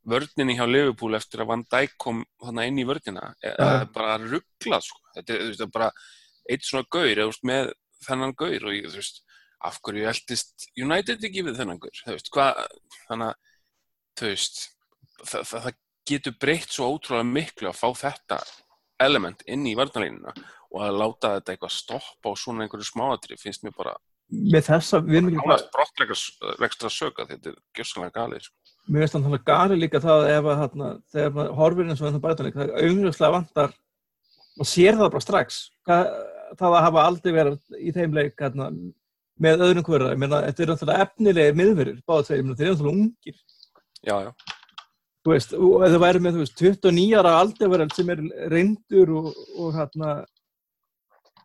vörninni hjá Liverpool eftir að Van Dijk kom þarna inn í vörnina. Það Já. er bara rugglað, sko. Þetta er, það bara eitt svona gaur, veist, með þennan gaur og þú veist, af hverju eldist United ekki við þennan gaur, þú veist, hvað, þannig að, þú veist, það, það, það getur breytt svo ótrúlega miklu að fá þetta element inn í varnalínuna og að láta þetta eitthvað stoppa á svona einhverju smáatri finnst mér bara með þessa, við erum ekki bara alveg brottlegstra sög að þetta er gjössalega galið sko. mér veist hann þannig gari líka það ef að þarna, þegar maður horfir eins og þetta bætanleik það er auðvitað vantar og sér það bara strax. Hvað, það að hafa aldrei verið í þeim leik hérna, með öðrum hverja ég meina, þetta er náttúrulega efnilegir tveir, ég meina, þeir eru náttúrulega ungir. Já, já, þú veist, og það væri með þú veist, 29 ára aldeverðal sem er reyndur og, og hérna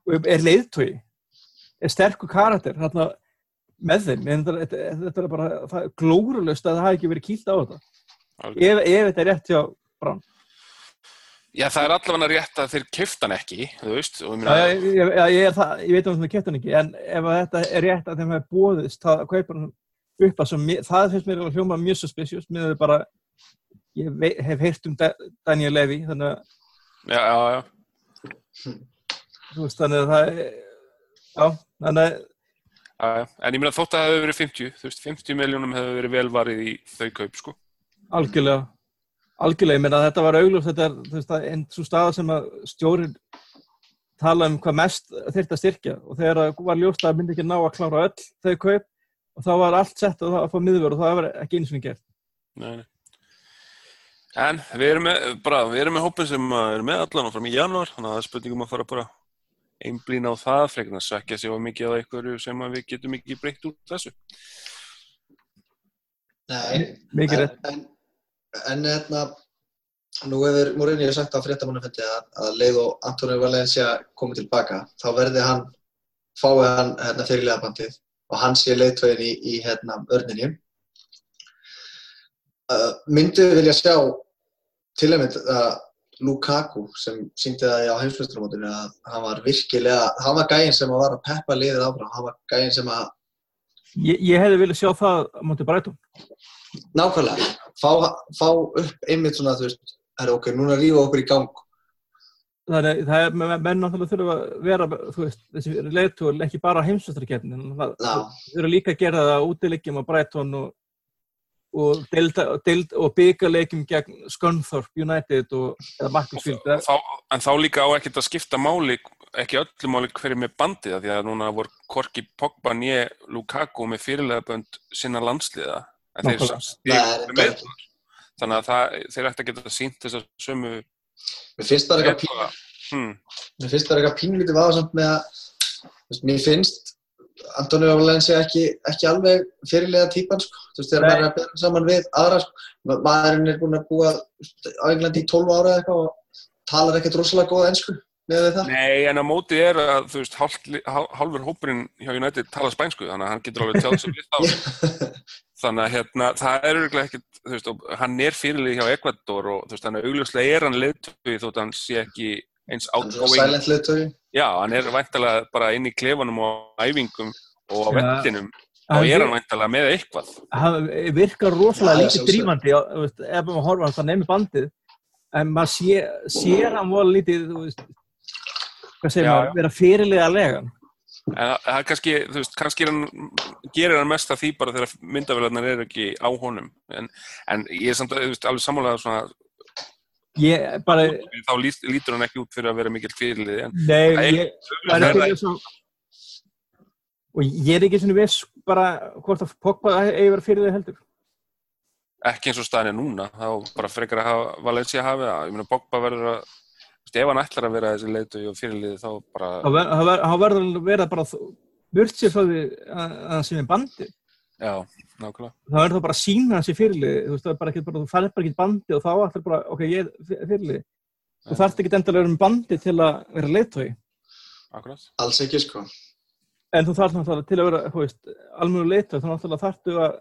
og er leiðtói er sterkur karakter hérna með þeim, en þetta, þetta, er bara það glórulust að það hafi ekki verið kýlt á þetta. Ef, ef þetta er rétt hjá Brán. Já, það er allavega rétt að þeir kifta hann ekki, þú veist og ég ég, ég, er það, ég veit um það kæft hann ekki en ef að þetta er rétt að þeim hefur bóðist það kaupar hann upp að það finnst mér alveg hljóma mjög suspicious með þau bara ég hef heyrt um Da- Daniel Levy þannig að já, já, já, veist þannig að það er já, þannig að en ég meina þótt að það hefur verið 50, þú veist, 50 miljónum hefur verið velvarið í þau kaup, sko. algjörlega algjörlega, ég meina að þetta var augljóst þetta er þú veist, það er einn svo staða sem að stjórin tala um hvað mest þyrfti að styrkja og þegar það var ljóst að það myndi ekki ná að klára öll þau kaup og þá var allt sett að það að fá miðvör og það var ekki eins og gert Nei, nei. En við erum með, bara, við erum með hópin sem er með allan og fram í janúar, þannig að það er spurningum að fara bara einblýna á það, frekar en að sökja sig á mikið á einhverju sem að við getum ekki breytt út þessu. Nei, en, en, en hérna, nú hefur Mourinho sagt á fréttamannafundi að, að leið og Antonio Valencia komið tilbaka, þá verði hann, fái hann hérna, fyrirliðabandið og hann sé leiðtögin í, í hérna, örninni. Uh, myndu vilja sjá til einmitt að Lukaku sem síndi það á heimsmyndsturmótinu að hann var virkilega, hann var gæinn sem að var að peppa liðið áfram, hann var gæinn sem að Ég, ég hefði viljað sjá það móti Brætum. Nákvæmlega, fá, fá upp einmitt svona, þú veist, er ok, núna rífa okkur í gang. Þannig það er, menn náttúrulega þurfa að vera, þú veist, þessi leiðtúr ekki bara heimsvæstarkeppni, það þurfa líka að gera það útilegjum á Brighton og, og, og, byggarlegjum gegn Scunthorpe United og eða Macclesfield. En þá líka á ekkert að skipta máli, ekki öllu máli hverju með bandið, af því að núna voru Korki Pogba nýje Lukaku með fyrirlega bönd sinna landsliða. Það Þannig að það, þeir ætti að geta sínt þess að sömu mér finnst bara eitthvað, pín, hmm, mér finnst bara eitthvað pínlítið vafasamt með að, mér finnst Antonio Valencia ekki, ekki alveg fyrirlega típan, sko. Þú veist, þegar maður er að bera saman við aðra, sko. Ma- Maðurinn er búinn að búa á Englandi í 12 ára eitthvað og talar ekkert rosalega góða ennsku með það. Nei, en á móti er að, þú veist, hálfur hópurinn hjá United tala spænsku, þannig að hann getur alveg tjáð sem list á. Þannig að hérna, það er auðvitað ekkert, þú veist, og hann er fyrirlið hjá Ecuador og þú veist, þannig að augljóslega er hann leiðtöfi þótt hann sé ekki eins leiðtögi. Já, hann er væntalega bara inn í klefanum og æfingum og á Já. vettinum, þá er hann væntalega með eitthvað. hann virkar rosalega já, lítið drífandi á- þú veist, ef maður horfa hann það nefnir bandið en maður sé, sér hann voru lítið þú veist, hvað segir maður, vera fyrirlega legan En það það er kannski, þú veist, kannski hann, gerir hann mest af því bara þegar myndavélarnar er ekki á honum. En, en ég er samt, þú veist, alveg sammálega svona, ég bara, þá lít, lítur hann ekki út fyrir að vera mikill fyrirlið. En nei ég, það er svo og ég er ekki svona viss bara hvort að Pogba eigi verið fyrirlega heldur ekki eins og staðin er núna, þá bara frekar að hafa, Valencia hafi það. Ég meina, Bogba verður að, ef hann ætlar að vera þessi leitu og fyrirlið, þá bara, þá ver- þá ver- þá verður hann vera bara sér frá því að það sem er bandi Já, nákvæmlega. þá er það bara að sína hans í fyrirlið þú veist, það er bara ekki, bara, þú færð bara ekki bandi og þá ætlar bara, ok, ég er fyrirlið þú þarft ekki endalega um bandi til að vera leiðtói Akkurat. Alls ekki, sko. en þú þarft náttúrulega til að vera, þú veist, almennu leiðtói þá náttúrulega þarftu að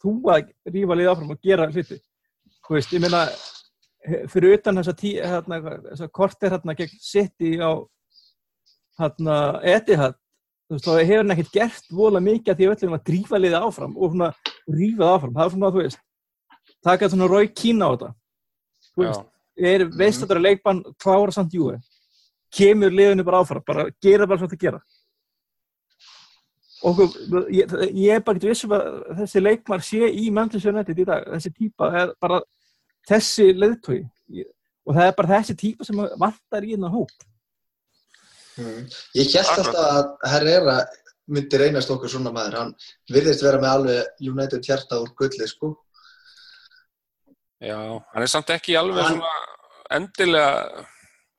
þú að rífa lið áfram og gera hluti þú veist, ég meina fyrir utan þessa tí, hérna, þessa korter hérna gegn City á hérna Etihad þú veist, þá hefur hann ekkert gert vola mikið að því að öllum að drífa liðið áfram og svona rífa það áfram, það er svona, þú veist taka svona Rói Kína á þetta. Þú veist, er, veist að þetta er leikbann klára samt júi kemur liðinu bara áfram, bara gera bara svona að gera. Og ég, ég er bara ekki vissum að þessi leikmar sé í United í dag, þessi típa er bara þessi leiðtói og það er bara þessi típa sem vantar í hérna hóp Mm. Ég held alltaf að Herrera myndi reynast okkur svona maður. Hann virðist vera með alveg United hjarta úr gulli, sko. já, hann er samt ekki alveg Hann- svona endilega,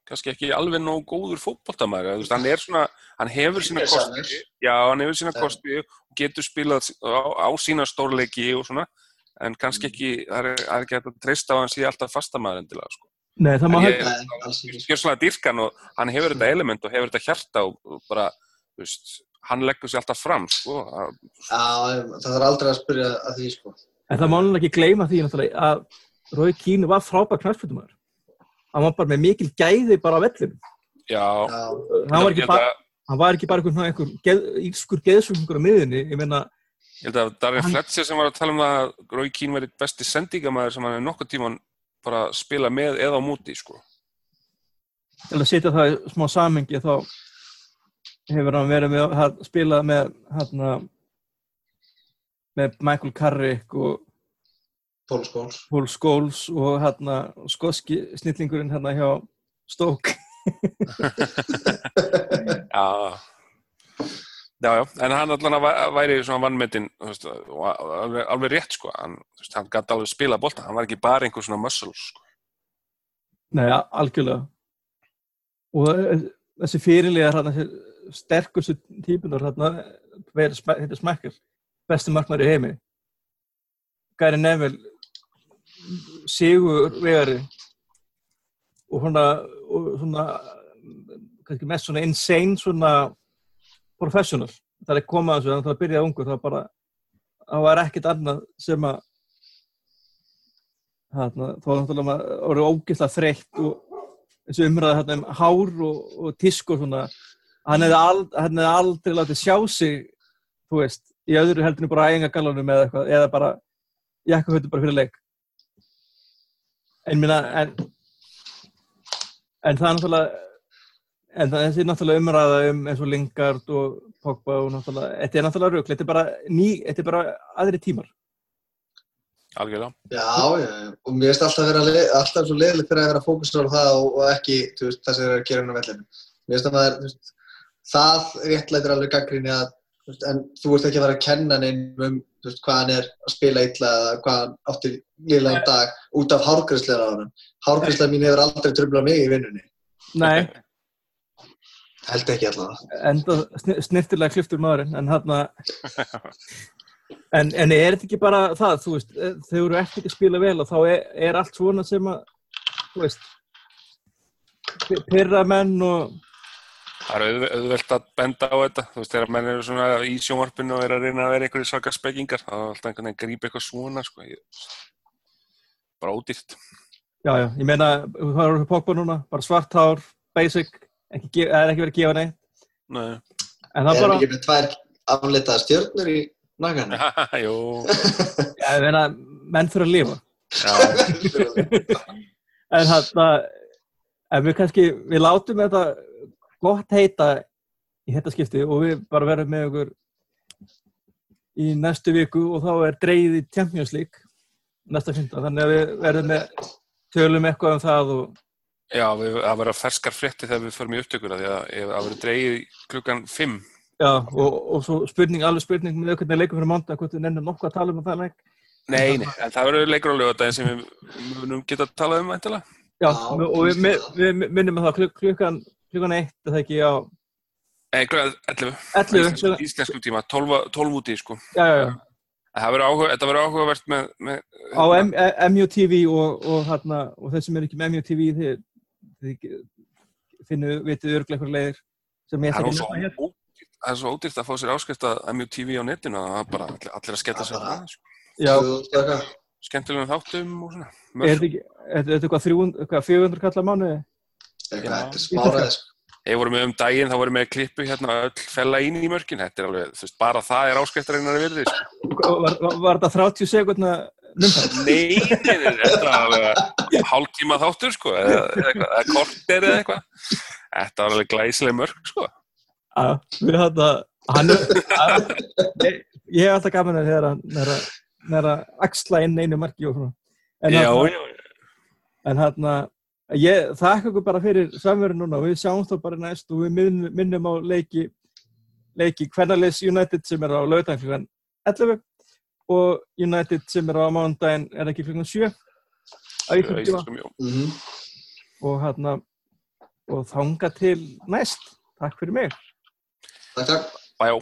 kannski ekki alveg nóg góður veist, hann er svona, hann hefur sína kosti, já, hann hefur sína kosti og getur spilað á, á sína stórleiki og svona, en kannski ekki, það er, er ekki að treysta á hann sé alltaf fastamæður endilega, sko. Nei, það má hægt ég- Nei, alls ekki. gjör svona dýrkan og hann hefur þetta element og hefur þetta hjarta og, bara, þú veist, hann leggur sér alltaf fram, sko. að- Já, það þarf aldrei að spyrja að því, sko. En það má alveg ekki gleyma því náttúrulega að Rói Kínu var frábær knarspöldumar. Hann var bara með mikil gæði bara á vellinu. Já, Hann var ég ekki bara, að- hann var ekki bara einhver, einhver geð, írskur geðsúkningur á miðunni. Ég meina, Ég held að Darren Hann- Fletcher sem var að tala um að Rói Kín verið besti sendingamæður sem hann er nokkuð tíman bara spila með eða á múti, sko. til að setja það í smá samengi þá hefur hann verið með að spila með hérna með Michael Carrick og Paul Scholes. Paul Scholes og hérna skoski snillingurinn hérna hjá Stoke. [laughs] Já, já, já, en hann allan að væ- væri svona vannmetinn, alveg, alveg rétt, sko. Hann, hann gæti alveg spila bolta, hann var ekki bara einhver svona muscle, sko. Nei, algjörlega. Og eh, þessi fyrirliðar hérna, þessi sterkustu típunar hérna, þetta smekkar, besti markmæri í heimi. Gary Neville, Sigur Vegari og svona, og svona kannski mest svona insane svona professional. Það er komað þessu, þannig að það byrjaði ungur, það bara, það var ekkert annað sem að þarna, þá var náttúrulega maður orðið ógeðslega þreytt og þessu umræða hérna um hár og, og tísku og svona hann hefði, ald, hann hefði aldrei látið sjá sig þú veist, í öðru heldinu bara ægingagallanum eða eitthvað, eða bara jakkafötu bara fyrir leik en minna en, en það er náttúrulega en það þessi náttúrulega umræða um eins og Lingard og Pogba og náttúrulega, þetta er náttúrulega rugl, þetta er bara ný, þetta er bara aðri tímar Algjörlega. Já, já, og mér finnst alltaf, vera, le- alltaf svo leiðilegt fyrir að vera fókusur á það og, og ekki þú veist, það sem er að gera á vellinu. Mér finnst að maður, þú veist, það réttlætir alveg gaggrinni að, þú veist, en þú ert ekki að fara að kenna neinn um þú veist, hvað hann er að spila illa eða hvað hann átti liðlega dag út af hárgræslega á hann. Hárgræslega mín hefur aldrei tröflað mig í vinnunni. Nei, Held ekki allavega. enda sni- snirtilega kliftur maðurinn en hann en, en er þetta ekki bara það þú veist, eh, þegar þú ert ekki að spila vel og þá er, er allt svona sem að þú veist pi- pyrra menn og Það er auðve- auðvelt að benda á þetta, þú veist, þegar menn eru svona í sjónvarpinu og er að reyna að vera einhverju svaka spekingar, þá er alltaf einhvern veginn að grípa eitthvað svona, sko, ég, bara ódýrt. já, já, ég meina, það eru pokpa núna bara svart hár, basic ekki, það er ekki verið að gefa neitt. Nei, en það Erum bara, ekki með tvær aflitaða stjörnur í naganum? [laughs] jú, já, ég meina menn fyrir að lifa. Já, [laughs] en hann en við kannski, við látum þetta gott heita í þetta skipti og við bara verðum með okkur í næstu viku og þá er dreigð í Champions League næsta fynda, þannig að við verðum með tölum eitthvað um það og já, við, það verða ferskar frétti þegar við förum í upptökuna, því að ef það verður dreigið klukkan 5, já, og, og svo spurning, alveg spurning með hvernig leikum fyrir mánda, hvort við nefnum nokkuð að tala um það leik nei, nei, en það verður leikur á lögadaginn sem við munum geta að tala um,æntilega. já, Já, og við, við, við minnum að það kluk, klukkan klukkan eitt, er það ekki á Nei, hvað, 11. 11, Íslensku, íslensku tíma, 12, 12 úti, sko. já, já, já. Það verður verður áhugavert með, með á MUTV og, og, og þeir sem er ekki með MUTV þið finnu, vitið örglega eitthvað leiðir sem ég er svo að nefna hér. ódýrt, það er svo ódýrt að fá sér áskrift að MUTV á netinu að bara allir, allir að skella Já, sér það, sko. Já, skemmtilegum þáttum og svona. er þetta er eitthvað 300, eitthvað 400 kallar mánuði? eitthvað, þetta er smáraði, sko. Ég voru með um daginn, þá voru með klippu hérna öll fella ín í mörkin, þetta er alveg, þú veist, bara það er áskriftarinnar virði, sko. Var, var, var þetta 30 sekundna? Nei, þetta er alveg hálftíma þáttur, sko, eða, eða, eitthvað, eða eitthvað. Þetta var alveg glæsileg mörk, sko. Já, við þetta, hann er, að, ég, hef alltaf gaman að að, að, þegar að axla inn einu marki og svona. En, Já, já, en hérna, ég þakka ykkur bara fyrir samverðu núna og við sjáum þá bara næst og við minnum, minnum á leiki, leiki Kvennarleis United sem er á laugdæn klukkan 11 og United sem er á mándaginn er ekki klukkan 7 á íslenskum, já. Mhm. og hérna og þanga til næst. Takk fyrir mig. Takk, takk. Bæjó.